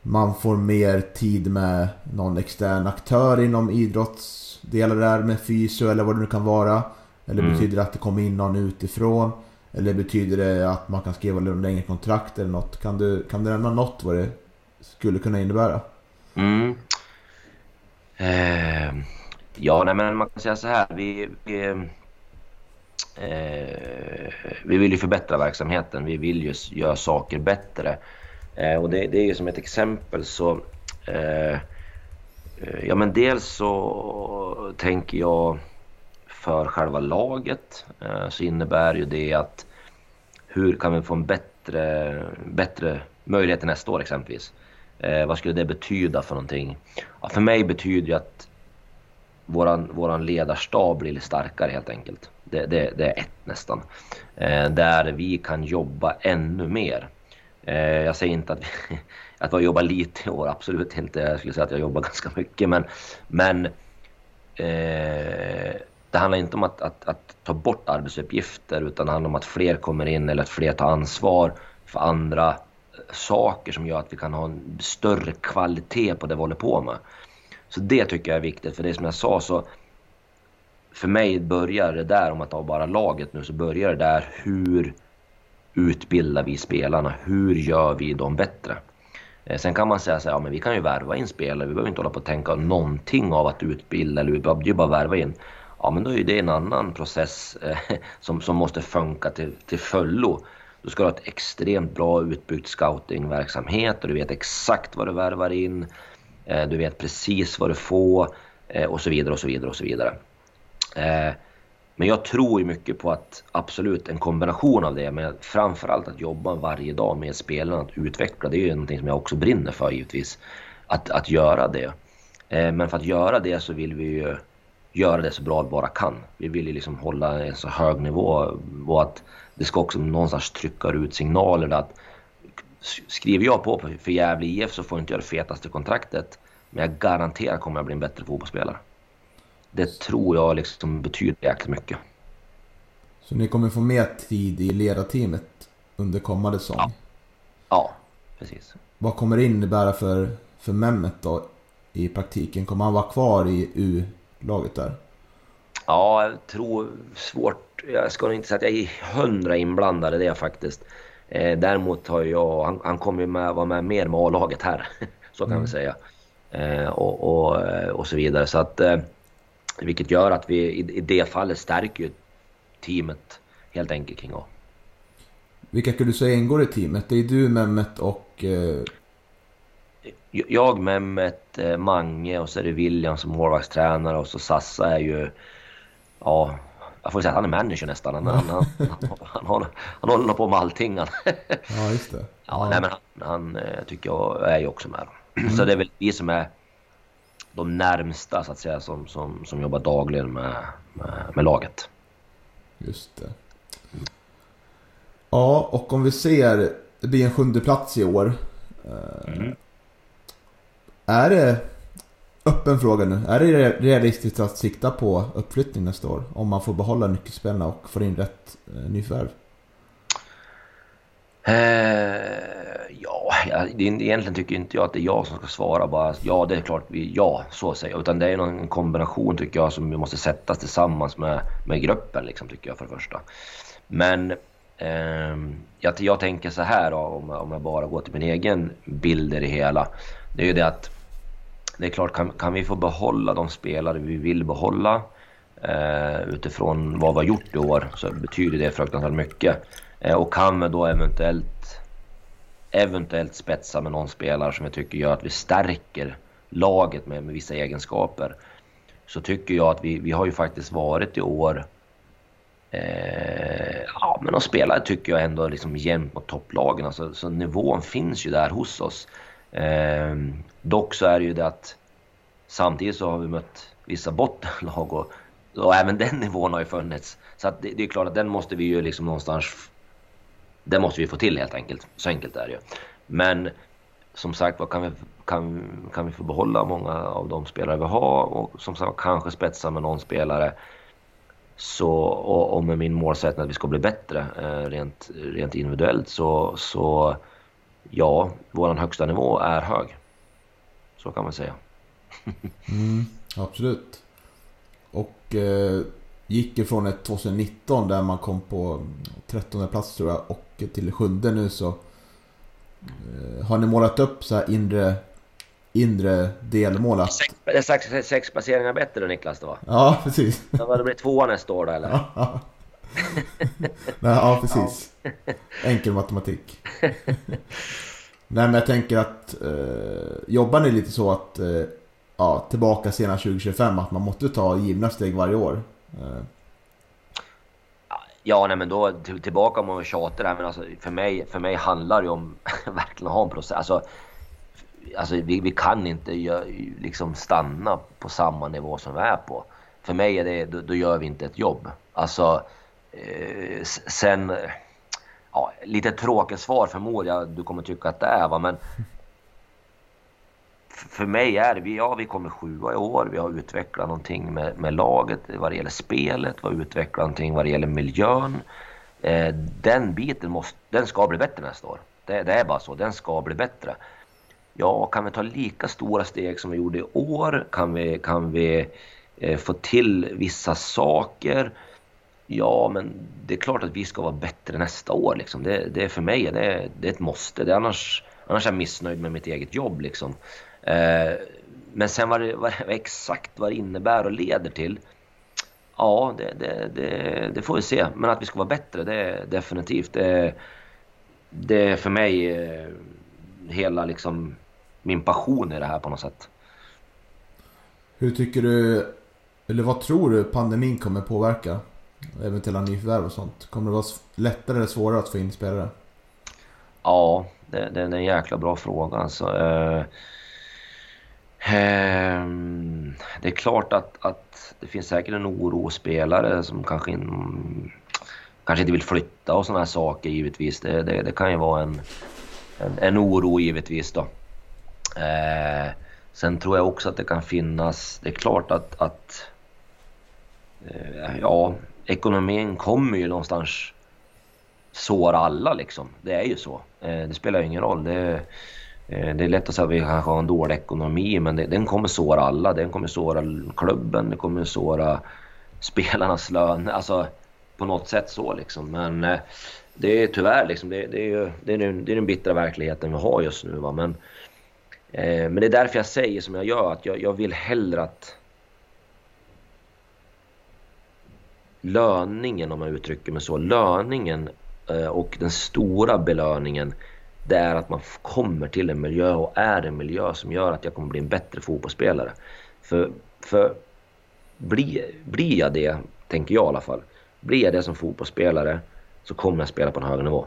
man får mer tid med någon extern aktör inom idrottsdelar där med fysio eller vad det nu kan vara? Eller mm. betyder det att det kommer in någon utifrån? Eller betyder det att man kan skriva längre kontrakt eller något? Kan du, kan du nämna något vad det skulle kunna innebära? Mm. Eh, ja, nej, men man kan säga så här. Vi, vi, eh, vi vill ju förbättra verksamheten. Vi vill ju göra saker bättre. Eh, och det, det, är ju som ett exempel så... Eh, eh, ja, men dels så tänker jag för själva laget eh, så innebär ju det att hur kan vi få en bättre, bättre möjlighet till nästa år exempelvis. Eh, vad skulle det betyda för någonting? Ja, för mig betyder det att våran, våran ledarstab blir starkare helt enkelt. Det, det, det är ett nästan. Eh, där vi kan jobba ännu mer. Eh, jag säger inte att vi, <laughs> att vi jobbar lite i år, absolut inte. Jag skulle säga att jag jobbar <laughs> ganska mycket. Men, men eh, det handlar inte om att, att, att, ta bort arbetsuppgifter utan det handlar om att fler kommer in eller att fler tar ansvar för andra eh, saker som gör att vi kan ha en större kvalitet på det vi håller på med. Så det tycker jag är viktigt, för det som jag sa så för mig börjar det där, om man tar bara laget nu, så börjar det där hur utbildar vi spelarna? Hur gör vi dem bättre? Eh, sen kan man säga så här, ja men vi kan ju värva in spelare, vi behöver inte hålla på och tänka någonting av att utbilda, eller vi behöver ju bara värva in. Ja men då är det en annan process eh, <laughs> som, som måste funka till, till fullo. Du ska ha ett extremt bra utbyggt scoutingverksamhet och du vet exakt vad du värvar in. Eh, du vet precis vad du får eh, och så vidare och så vidare och så vidare. Eh, men jag tror ju mycket på att absolut en kombination av det, men framförallt att jobba varje dag med spelarna, att utveckla. Det är ju någonting som jag också brinner för givetvis. Att, att göra det. Eh, men för att göra det så vill vi ju göra det så bra vi bara kan. Vi vill ju liksom hålla en så hög nivå och att det ska också någonstans trycka ut signaler att skriver jag på för Gävle IF så får jag inte jag det fetaste kontraktet. Men jag garanterar kommer jag bli en bättre fotbollsspelare. Det tror jag liksom betyder jäkligt mycket. Så ni kommer få mer tid i ledarteamet under kommande säsong? Ja. ja, precis. Vad kommer det innebära för, för Mehmet då i praktiken? Kommer han vara kvar i U-laget där? Ja, jag tror svårt. Jag ska nog inte säga att jag är hundra inblandad i det faktiskt. Eh, däremot har jag, han, han kommer ju med, vara med mer med A-laget här. <laughs> Så kan mm. vi säga. Eh, och, och, och så vidare. Så att, eh, vilket gör att vi i, det fallet stärker ju teamet helt enkelt kring A. Vilka skulle du säga ingår i teamet? Det är du, Mehmet och... Eh... Jag, Mehmet, eh, Mange och så är det William som målvaktstränare och så Sassa är ju... Ja, jag får säga att han är manager nästan. Han, han, han, han, han, han håller på med allting. ja, just det. Ja, ja. Nej, men han, han eh, tycker jag är ju också med. Mm. Så det är väl vi som är de närmsta så att säga som, som, som jobbar dagligen med, med, med laget. Just det. Ja, och om vi ser, det blir en sjunde plats i år. Eh, mm. Är det Öppen fråga nu. Är det realistiskt att sikta på uppflyttning nästa år? Om man får behålla nyckelspelarna och får in rätt eh, nyförvärv? Eh, ja, egentligen tycker inte jag att det är jag som ska svara bara. Ja, det är klart vi, ja, så säger jag. Utan det är någon kombination tycker jag som vi måste sättas tillsammans med, med gruppen liksom tycker jag för det första. Men eh, jag, jag tänker så här då, om, om jag bara går till min egen bild i det hela. Det är ju det att det är klart, kan, kan vi få behålla de spelare vi vill behålla eh, utifrån vad vi har gjort i år så betyder det fruktansvärt mycket. Eh, och kan vi då eventuellt, eventuellt spetsa med någon spelare som jag tycker gör att vi stärker laget med, med vissa egenskaper så tycker jag att vi, vi har ju faktiskt varit i år Eh, ja, men de spelar tycker jag ändå liksom jämnt mot topplagen. Alltså, så nivån finns ju där hos oss. Eh, dock så är det ju det att samtidigt så har vi mött vissa bottenlag och, och även den nivån har ju funnits. Så att det, det, är klart att den måste vi ju liksom någonstans... Det måste vi få till helt enkelt. Så enkelt är det ju. Men som sagt vad kan vi, kan, kan vi få behålla många av de spelare vi har och som sagt kanske spetsa med någon spelare. Så, och, och med min målsättning att vi ska bli bättre eh, rent, rent individuellt så, så ja, vår högsta nivå är hög. Så kan man säga. <laughs> mm, absolut. Och eh, gick ifrån ett 2019 där man kom på 13 plats tror jag och till sjunde nu så eh, har ni målat upp så här inre inre delmål att... Sex, sex, sex placeringar bättre Niklas då? Ja, precis. Då det blir tvåa nästa år då eller? Ja, <laughs> Nej, ja precis. Ja. Enkel matematik. Nej men jag tänker att eh, jobbar ni lite så att eh, ja, tillbaka senare 2025 att man måste ta givna steg varje år? Eh. Ja, nej men då tillbaka om man tjatar där men alltså för mig, för mig handlar det ju om <laughs> verkligen att ha en process. Alltså, alltså vi, vi kan inte gör, liksom stanna på samma nivå som vi är på. För mig är det, då, då gör vi inte ett jobb. Alltså, eh, sen... Ja, lite tråkigt svar förmodar jag du kommer tycka att det är va, men för mig är det, ja vi kommer sjua i år, vi har utvecklat någonting med, med laget vad det gäller spelet, vi har utvecklat någonting vad det gäller miljön. Eh, den biten måste, den ska bli bättre nästa år. Det, det, är bara så, den ska bli bättre. Ja, kan vi ta lika stora steg som vi gjorde i år? Kan vi, kan vi eh, få till vissa saker? Ja, men det är klart att vi ska vara bättre nästa år. Liksom. Det, det är för mig det, det är ett måste. Det är annars, annars är jag missnöjd med mitt eget jobb. Liksom. Eh, men sen vad, det, vad, exakt vad det innebär och leder till, ja, det, det, det, det, får vi se. Men att vi ska vara bättre, det är definitivt. Det, det är för mig eh, hela liksom min passion i det här på något sätt. Hur tycker du, eller vad tror du pandemin kommer påverka? Eventuella nyförvärv och sånt. Kommer det vara lättare eller svårare att få in spelare? Ja, det, det är en jäkla bra fråga alltså. Eh, eh, Ehm, det är klart att, att det finns säkert en oro spelare som kanske, in, kanske inte vill flytta och sådana här saker givetvis. Det, det, det kan ju vara en, en, en oro givetvis då. Eh, sen tror jag också att det kan finnas, det är klart att, att eh, ja, ekonomin kommer ju någonstans såra alla liksom. Det är ju så. Eh, det spelar ju ingen roll. Det, Eh, det är lätt att säga att vi kanske har en dålig ekonomi men det, den kommer såra alla. Den kommer såra klubben, den kommer såra spelarnas lön. Alltså på något sätt så liksom. Men eh, det är tyvärr liksom, det, det är ju det är, det är den bittra verkligheten vi har just nu. Va? Men, eh, men det är därför jag säger som jag gör, att jag, jag vill hellre att löningen om jag uttrycker mig så, löningen eh, och den stora belöningen det är att man kommer till en miljö och är en miljö som gör att jag kommer bli en bättre fotbollsspelare. För, för blir, blir jag det, tänker jag i alla fall, blir jag det som fotbollsspelare så kommer jag spela på en hög nivå.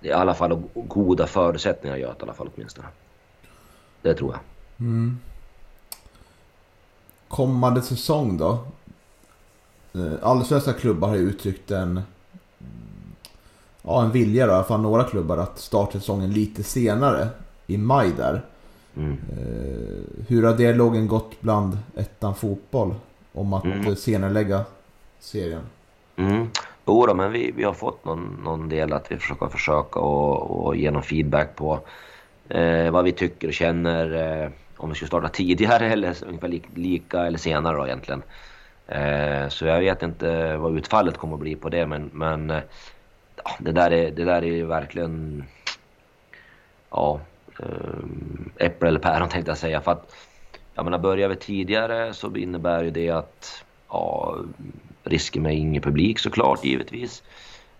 Det är i alla fall goda förutsättningar gör det i alla fall åtminstone. Det tror jag. Mm. Kommande säsong då? Eh, Allsvenska klubbar har ju uttryckt en, ja, en vilja då, i alla fall några klubbar att starta säsongen lite senare. I maj där. Mm. Eh, hur har dialogen gått bland ettan fotboll om att mm. senare lägga serien? Mm. Jo då, men vi, vi har fått någon, någon del att vi försöker försöka och, och ge någon feedback på eh, vad vi tycker och känner. Eh, om vi skulle starta tidigare <laughs> eller ungefär lika, lika eller senare då egentligen. Eh, så jag vet inte vad utfallet kommer att bli på det men, men ja, det, där är, det där är ju verkligen ja, ehm, äpple eller päron tänkte jag säga. För att, jag menar, börjar vi tidigare så innebär ju det att ja, risker med ingen publik såklart givetvis.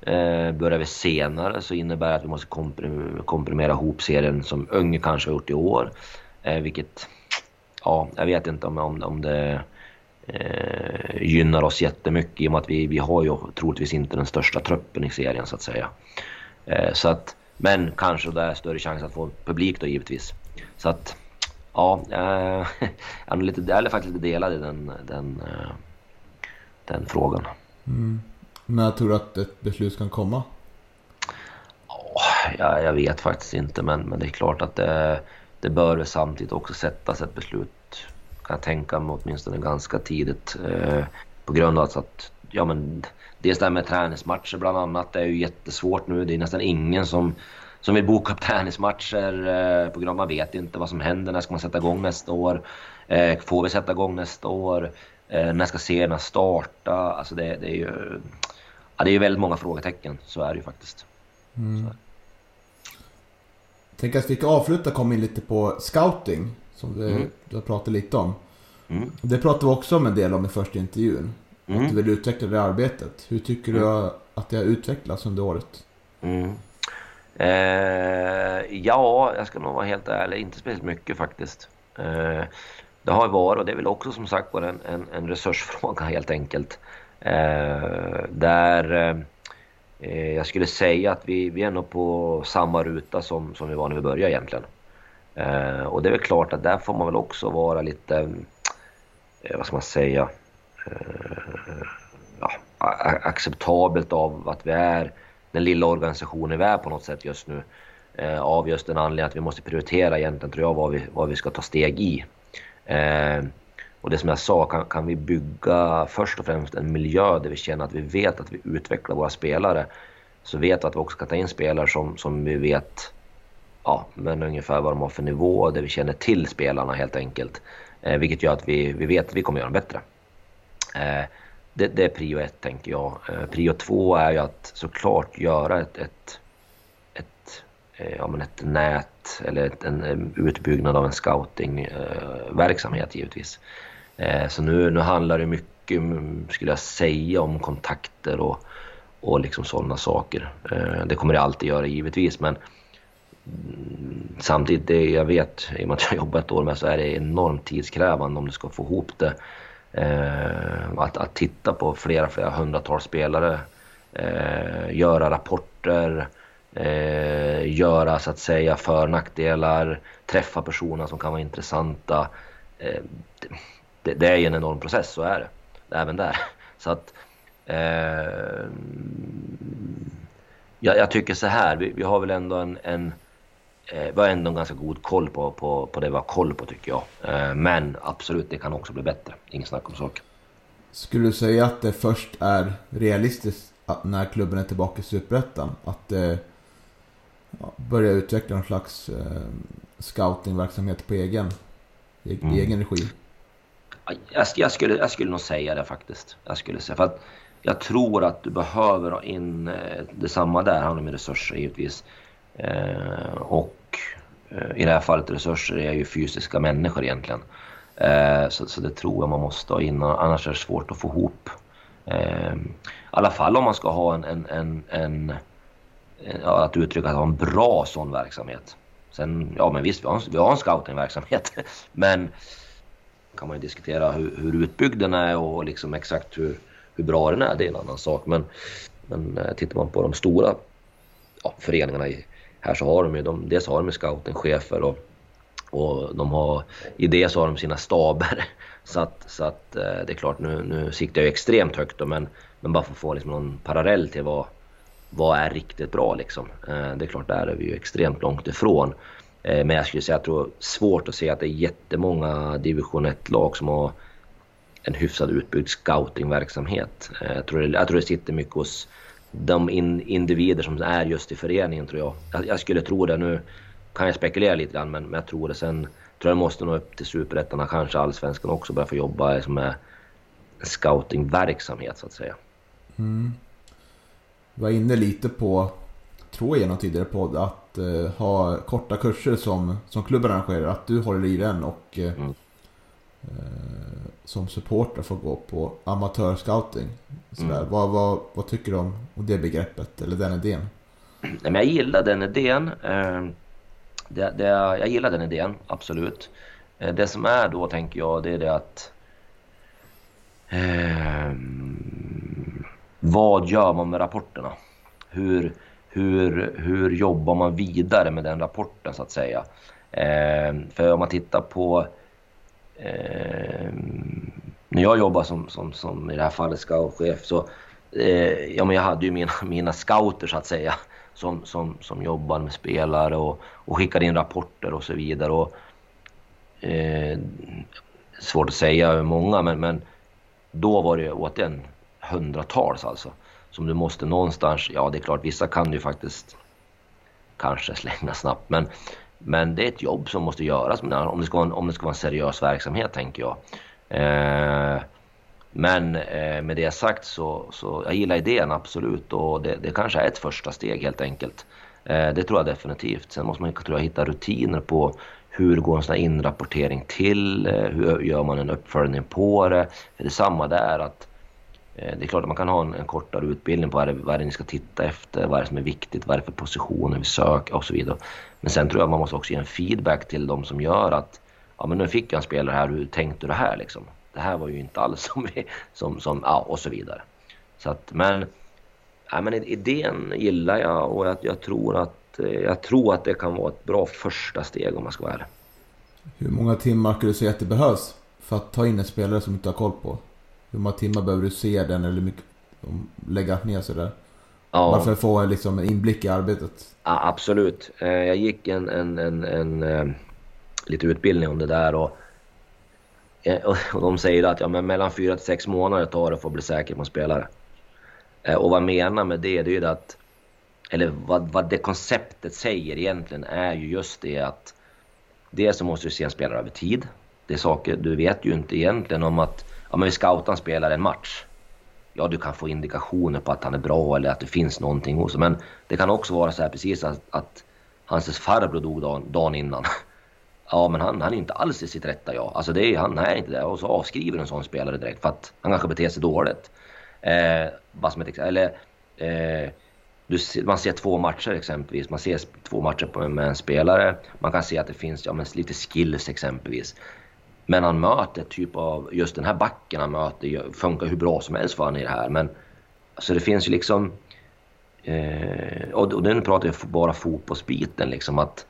Eh, börjar vi senare så innebär det att vi måste komprim komprimera ihop serien som Unge kanske har gjort i år. Eh, vilket, ja, jag vet inte om, om, om det eh, gynnar oss jättemycket i och med att vi, vi har ju troligtvis inte den största truppen i serien så att säga. Eh, så att, men kanske det är större chans att få publik då givetvis. Så att ja, eh, <laughs> jag är, lite, jag är faktiskt lite delad i den, den, eh, den frågan. Mm. När tror du att ett beslut kan komma? Oh, jag, jag vet faktiskt inte men, men det är klart att det, det bör samtidigt också sättas ett beslut kan jag tänka mig åtminstone ganska tidigt. Eh, på grund av att, ja men, dels det här med träningsmatcher bland annat, det är ju jättesvårt nu. Det är nästan ingen som, som vill boka upp träningsmatcher eh, på grund av att man vet inte vad som händer. När ska man sätta igång nästa år? Eh, får vi sätta igång nästa år? När ska serierna starta? Alltså det, det är ju ja, det är väldigt många frågetecken, så är det ju faktiskt. Mm. Tänk att vi ska avsluta komma in lite på scouting. Som vi, mm. du har pratat lite om. Mm. Det pratade vi också om en del om i första intervjun. Mm. Att du vill utveckla det arbetet. Hur tycker du mm. att det har utvecklats under året? Mm. Eh, ja, jag ska nog vara helt ärlig. Inte speciellt mycket faktiskt. Eh, det har varit, och det är väl också som sagt en, en, en resursfråga helt enkelt. Eh, där eh, jag skulle säga att vi, vi är nog på samma ruta som, som vi var när vi började egentligen. Eh, och det är väl klart att där får man väl också vara lite, eh, vad ska man säga, eh, ja, acceptabelt av att vi är den lilla organisationen vi är på något sätt just nu. Eh, av just den anledningen att vi måste prioritera egentligen tror jag vad vi, vad vi ska ta steg i. Eh, och det som jag sa, kan, kan vi bygga först och främst en miljö där vi känner att vi vet att vi utvecklar våra spelare så vet vi att vi också kan ta in spelare som, som vi vet ja, men ungefär vad de har för nivå, där vi känner till spelarna helt enkelt. Eh, vilket gör att vi, vi vet att vi kommer göra dem bättre. Eh, det, det, är prio ett tänker jag. Eh, prio två är ju att såklart göra ett, ett, ett, eh, ja, men ett nät eller ett, en utbyggnad av en scoutingverksamhet eh, givetvis. Eh, så nu, nu handlar det mycket, mm, skulle jag säga, om kontakter och, och liksom sådana saker. Eh, det kommer det alltid göra givetvis men samtidigt, det jag vet, i och med att jag har jobbat ett år med så är det enormt tidskrävande om du ska få ihop det. Eh, att, att titta på flera, flera hundratals spelare, eh, göra rapporter, eh, göra så att säga för nackdelar, träffa personer som kan vara intressanta eh, det, det, är ju en enorm process, så är det. Även där. <laughs> Så att... Eh, jag, jag, tycker så här, vi, vi, har väl ändå en... en vi har ändå en ganska god koll på, på, på det vi har koll på tycker jag. Eh, men absolut, det kan också bli bättre. Inget snack om saken. Skulle du säga att det först är realistiskt att när klubben är tillbaka i Superettan, att eh, börja utveckla någon slags eh, scoutingverksamhet på egen, i, mm. egen regi? Jag, jag, skulle, jag skulle nog säga det faktiskt. Jag skulle säga för att jag tror att du behöver ha in eh, detsamma där, handlar med resurser givetvis. Eh, och eh, i det här fallet resurser är ju fysiska människor egentligen. Eh, så, så, det tror jag man måste ha in, annars är det svårt att få ihop. Eh, I alla fall om man ska ha en, en, en, en eh, ja, att uttrycka att ha en bra sån verksamhet. Sen, ja men visst, vi har en, vi har en scoutingverksamhet. <laughs> men kan man ju diskutera hur, hur utbyggd den är och liksom exakt hur, hur bra den är, det är en annan sak. Men, men eh, tittar man på de stora ja, föreningarna i, här så har de ju, de, dels har de scoutingchefer och, och de har, i det så har de sina staber. <laughs> Så att, så att eh, det är klart, nu, nu siktar jag extremt högt då, men, men bara för att få liksom någon parallell till vad, vad är riktigt bra liksom. Eh, det är klart, där är vi ju extremt långt ifrån. Eh, men jag skulle säga att det är svårt att se att det är jättemånga division 1-lag som har en hyfsad utbyggd scoutingverksamhet. Jag tror, det, jag tror det sitter mycket hos de in, individer som är just i föreningen tror jag. jag. jag. skulle tro det. Nu kan jag spekulera lite grann men, men jag tror det. Sen tror jag det måste nå upp till superettan och kanske allsvenskan också börja få jobba som är scoutingverksamhet så att säga. Mm. var inne lite på, tror jag genom tidigare podd, att uh, ha korta kurser som, som klubben arrangerar. Att du håller i den och uh, mm. Uh, som supporter får gå på amatörscouting. Mm. Vad, vad, vad tycker du om det begreppet eller den idén? Men jag gillar den idén. Det, det, jag gillar den idén, absolut. Det som är då, tänker jag, det är det att eh, vad gör man med rapporterna? Hur, hur, hur jobbar man vidare med den rapporten så att säga. Eh, för om man tittar på eh, när jag jobbar som, som, som i det här fallet scoutchef så eh, ja, men jag hade ju mina, <laughs> mina scouter så att säga som, som, som jobbar med spelare och, och skickade in rapporter och så vidare. Och, eh, svårt att säga hur många men, men då var det återigen hundratals alltså som du måste någonstans, ja det är klart vissa kan du faktiskt kanske slänga snabbt men, men det är ett jobb som måste göras om det ska vara en, om det ska vara en seriös verksamhet tänker jag. Eh, men eh, med det sagt så, så jag gillar idén absolut och det, det kanske är ett första steg helt enkelt. Eh, det tror jag definitivt. Sen måste man tror jag, hitta rutiner på hur går en sån här inrapportering till? Eh, hur gör man en uppföljning på det? För det är samma där att Eh, Eh, det är klart att man kan ha en, en kortare utbildning på vad det, vad det ni ska titta efter, vad är det som är viktigt, vad är det för positioner vi söker och så vidare. Men sen tror jag man måste också ge en feedback till de som gör att ja men nu fick jag en spelare här, hur tänkte du det här liksom? Det här var ju inte alls <laughs> som vi, som, som ja och så vidare. Så att, men, ja, men idén gillar jag och jag, jag tror att eh, jag tror att det kan vara ett bra första steg om man ska vara ärlig. Hur många timmar skulle du säga att det behövs för att ta in en spelare som du inte har koll på? Hur många timmar behöver du se den eller mycket, lägga ner sig där? Ja. Bara för att få liksom, en inblick i arbetet. Ja, absolut. Eh, jag gick en, en, en, en, eh, lite utbildning om det där och, och de säger att ja, men mellan fyra till sex månader tar det för att bli säker på en spelare. Och vad jag menar med det, det är ju att eller vad, vad det konceptet säger egentligen är ju just det att dels så måste du se en spelare över tid. Det är saker, du vet ju inte egentligen om att ja, men vi scoutar en spelare en match. Ja, du kan få indikationer på att han är bra eller att det finns någonting hos honom. Men det kan också vara så här precis att, att hans farbror dog dagen, dagen innan. <laughs> Ja, men han, han är inte alls i sitt rätta jag. Alltså det är, han är inte det. Och så avskriver en sån spelare direkt för att han kanske beter sig dåligt. Eh, bara som ett Eller eh, du, man ser två matcher exempelvis. Man ser två matcher med en spelare. Man kan se att det finns ja, men lite skills exempelvis. Men han möter typ av, just den här backen han möter funkar hur bra som helst för honom i det här. Men alltså det finns ju liksom, eh, och, och nu pratar jag bara fotbollsbiten liksom att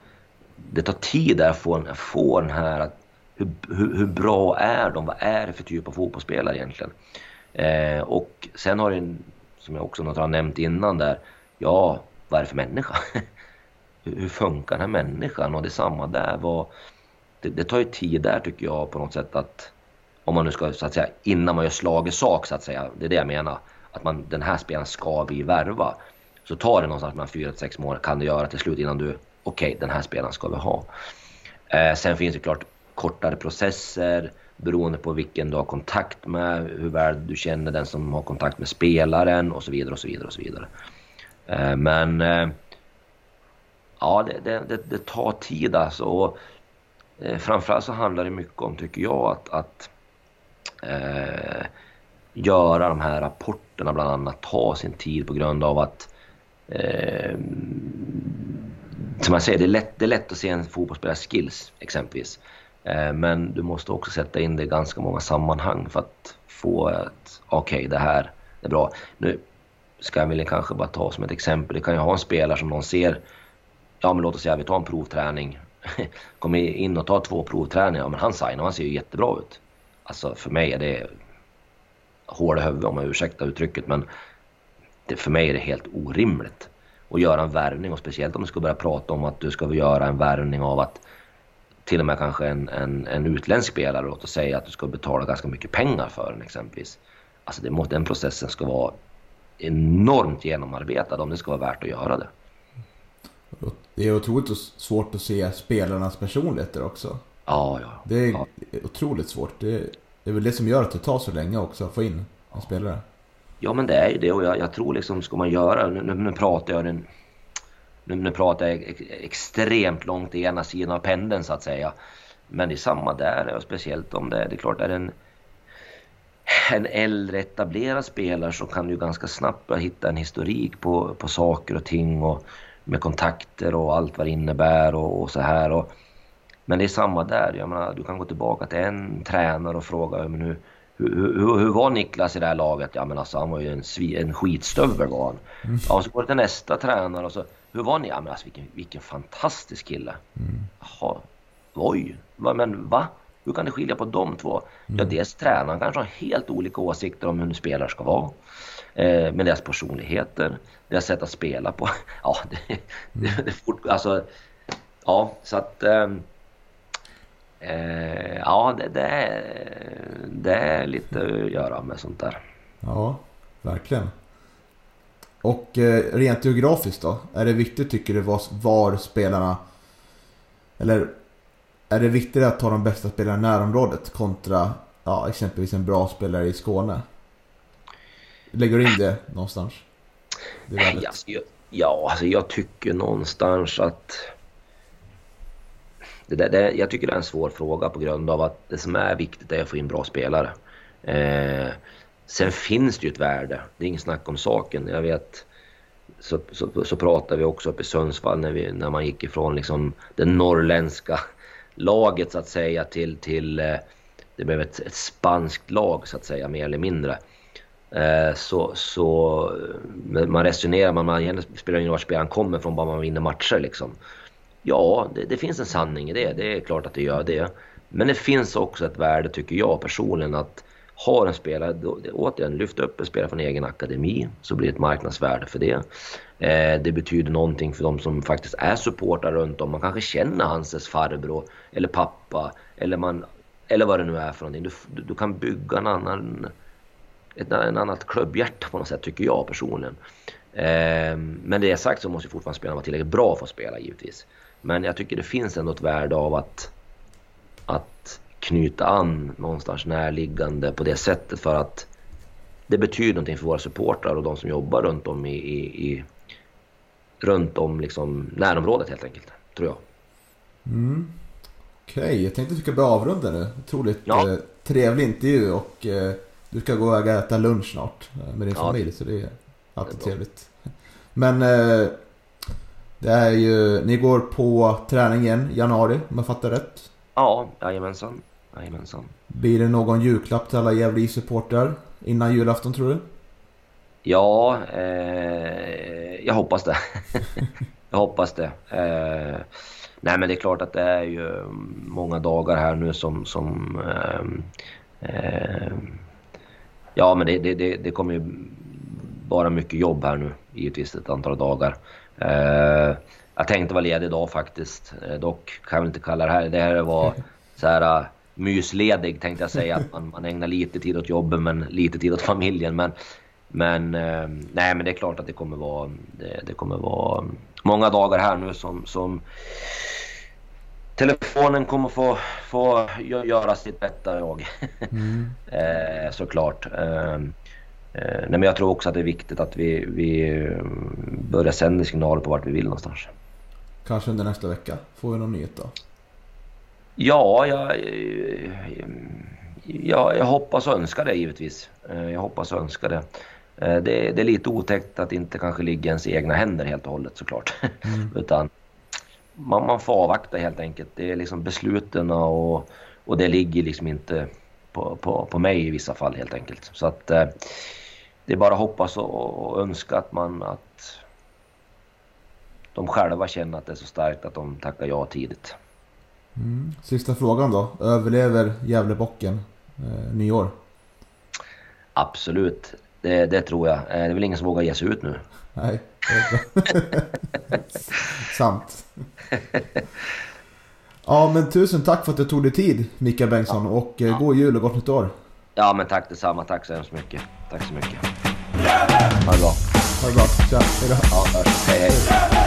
det tar tid att få, få den här, att, hur, hur, hur, bra är de? Vad är det för typ av fotbollsspelare egentligen? Eh, och sen har det, som jag också har nämnt innan där, ja, vad är det för människa? <laughs> hur, funkar den här människan? Och det är samma där. Vad, det, det, tar ju tid där tycker jag på något sätt att om man nu ska så att säga innan man gör slag i sak så att säga. Det är det jag menar. Att man, den här spelaren ska vi värva. Så tar det någonstans mellan 4 till 6 månader kan det göra till slut innan du okej okay, den här spelaren ska vi ha. Eh, sen finns det klart kortare processer beroende på vilken du har kontakt med, hur väl du känner den som har kontakt med spelaren och så vidare och så vidare och så vidare. Eh, men eh, ja, det, det, det, tar tid alltså. Och, eh, framförallt så handlar det mycket om, tycker jag, att, att eh, göra de här rapporterna bland annat, ta sin tid på grund av att eh, som jag säger, det är, lätt, det är lätt att se en fotbollsspelares skills exempelvis. Eh, men du måste också sätta in det i ganska många sammanhang för att få ett okej, okay, det här är bra. Nu, ska jag väl kanske bara ta som ett exempel. Det kan ju ha en spelare som någon ser, ja men låt oss säga vi tar en provträning. <laughs> Kommer in och tar två provträningar, men han signar, han ser ju jättebra ut. Alltså för mig är det hål i huvudet om jag ursäktar uttrycket men det, för mig är det helt orimligt att göra en värvning och speciellt om du ska börja prata om att du ska göra en värvning av att till och med kanske en, en, en utländsk spelare, låt oss säga att du ska betala ganska mycket pengar för den exempelvis. Alltså det, den processen ska vara enormt genomarbetad om det ska vara värt att göra det. Det är otroligt svårt att se spelarnas personligheter också. Ja, ja. Det är ja. otroligt svårt. Det är, det är väl det som gör att det tar så länge också att få in en spelare. Ja, men det är ju det och jag, jag tror liksom ska man göra, nu, nu pratar jag den, nu, nu pratar jag extremt långt i ena sidan av pendeln så att säga. Men det är samma där, och speciellt om det, det är klart är en en äldre etablerad spelare så kan du ganska snabbt hitta en historik på, på saker och ting och med kontakter och allt vad det innebär och, och så här. Och, men det är samma där. Jag menar, du kan gå tillbaka till en tränare och fråga men hur, hur, hur, hur var Niklas i det här laget? Ja men alltså han var ju en, en skitstövel var han. Mm. Ja, och så går det till nästa tränare och så hur var ni? Ja men alltså vilken, vilken fantastisk kille. Mm. Jaha, oj, men va? Hur kan det skilja på de två? Mm. Ja, dels tränaren kanske har helt olika åsikter om hur en spelare ska vara. Eh, men deras personligheter, deras sätt att spela på. <laughs> Ja, det, mm. det, det fort, alltså, ja, så att... Eh, eh, ja, det, det, är, det är lite att göra med sånt där. Ja, verkligen. Och eh, rent geografiskt då? Är det viktigt tycker du var, var spelarna... Eller är det viktigare att ta de bästa spelarna i närområdet kontra ja, exempelvis en bra spelare i Skåne? Lägger du in det någonstans? Det Nej, alltså, jag, ja, alltså jag tycker någonstans att... Det där, det, jag tycker det är en svår fråga på grund av att det som är viktigt är att få in bra spelare. Eh, sen finns det ju ett värde, det är inget snack om saken. Jag vet, så, så, så pratade vi också uppe i Sundsvall när, vi, när man gick ifrån liksom den norrländska laget så att säga till, till eh, det blev ett, ett spanskt lag så att säga mer eller mindre. Eh, så, så man resonerar, man, man spelar ingen roll var spelaren kommer från, bara man vinner matcher liksom. Ja, det, det, finns en sanning i det. Det är klart att det gör det. Men det finns också ett värde, tycker jag personligen, att har en spelare, då, återigen, lyft upp en spelare från egen akademi så blir det ett marknadsvärde för det. Eh, det betyder någonting för de som faktiskt är supportrar runt om. Man kanske känner Hanses farbror eller pappa eller, man, eller vad det nu är för någonting. Du, du kan bygga en annan, ett en annat klubbhjärta på något sätt, tycker jag personligen. Eh, men det sagt så måste fortfarande spelarna vara tillräckligt bra för att spela givetvis. Men jag tycker det finns ändå ett värde av att, att knyta an någonstans närliggande på det sättet för att det betyder någonting för våra supportrar och de som jobbar runt om i, i, i runt om liksom närområdet helt enkelt, tror jag. Mm. Okej, okay, jag tänkte att vi ska börja avrunda nu. Otroligt ja. eh, trevlig intervju och eh, du ska gå och äta lunch snart eh, med din ja, familj så det är alltid det är trevligt. Men eh, det är ju, ni går på träning igen i januari om jag fattar rätt? Ja, jajamensan. jajamensan. Blir det någon julklapp till alla Gävle supportrar innan julafton tror du? Ja, eh, jag hoppas det. <laughs> jag hoppas det. Eh, nej men det är klart att det är ju många dagar här nu som... som eh, eh ja men det, det, det, kommer ju vara mycket jobb här nu givetvis ett antal dagar. Eh, jag tänkte vara ledig idag faktiskt. Eh, dock kan jag inte kalla det här. Det här var <laughs> så här uh, mysledig tänkte jag säga. Att man, man ägnar lite tid åt jobben men lite tid åt familjen. Men, men uh, nej men det är klart att det kommer vara, det, det kommer vara många dagar här nu som, som telefonen kommer få, få göra sitt bästa jag. Mm. <laughs> eh, såklart. Eh, Eh, nej, men jag tror också att det är viktigt att vi, vi eh, börjar sända signaler på vart vi vill någonstans. Kanske under nästa vecka? Får vi någon nyhet då? Ja, jag, jag, jag hoppas och önskar det givetvis. Jag hoppas och önskar det. Det, det är lite otäckt att det inte kanske ligger ens i egna händer helt och hållet såklart. Mm. <laughs> Utan man, man får avvakta helt enkelt. Det är liksom besluten och, och det ligger liksom inte på, på, på mig i vissa fall helt enkelt. Så att det är bara att hoppas och, önska att man att de själva känner att det är så starkt att de tackar ja tidigt. Mm. Sista frågan då. Överlever Gävlebocken eh, nyår? Absolut, det, det, tror jag. Eh, det är väl ingen som vågar ge sig ut nu. Nej, <laughs> Sant. Ja, men tusen tack för att du tog dig tid, Mikael Bengtsson. Och eh, ja. god jul och gott nytt år. Ja, men tack detsamma. Tack så hemskt mycket. Tack så mycket. Ha det bra. Ha det bra. Tja, hejdå. Ja, hej hej.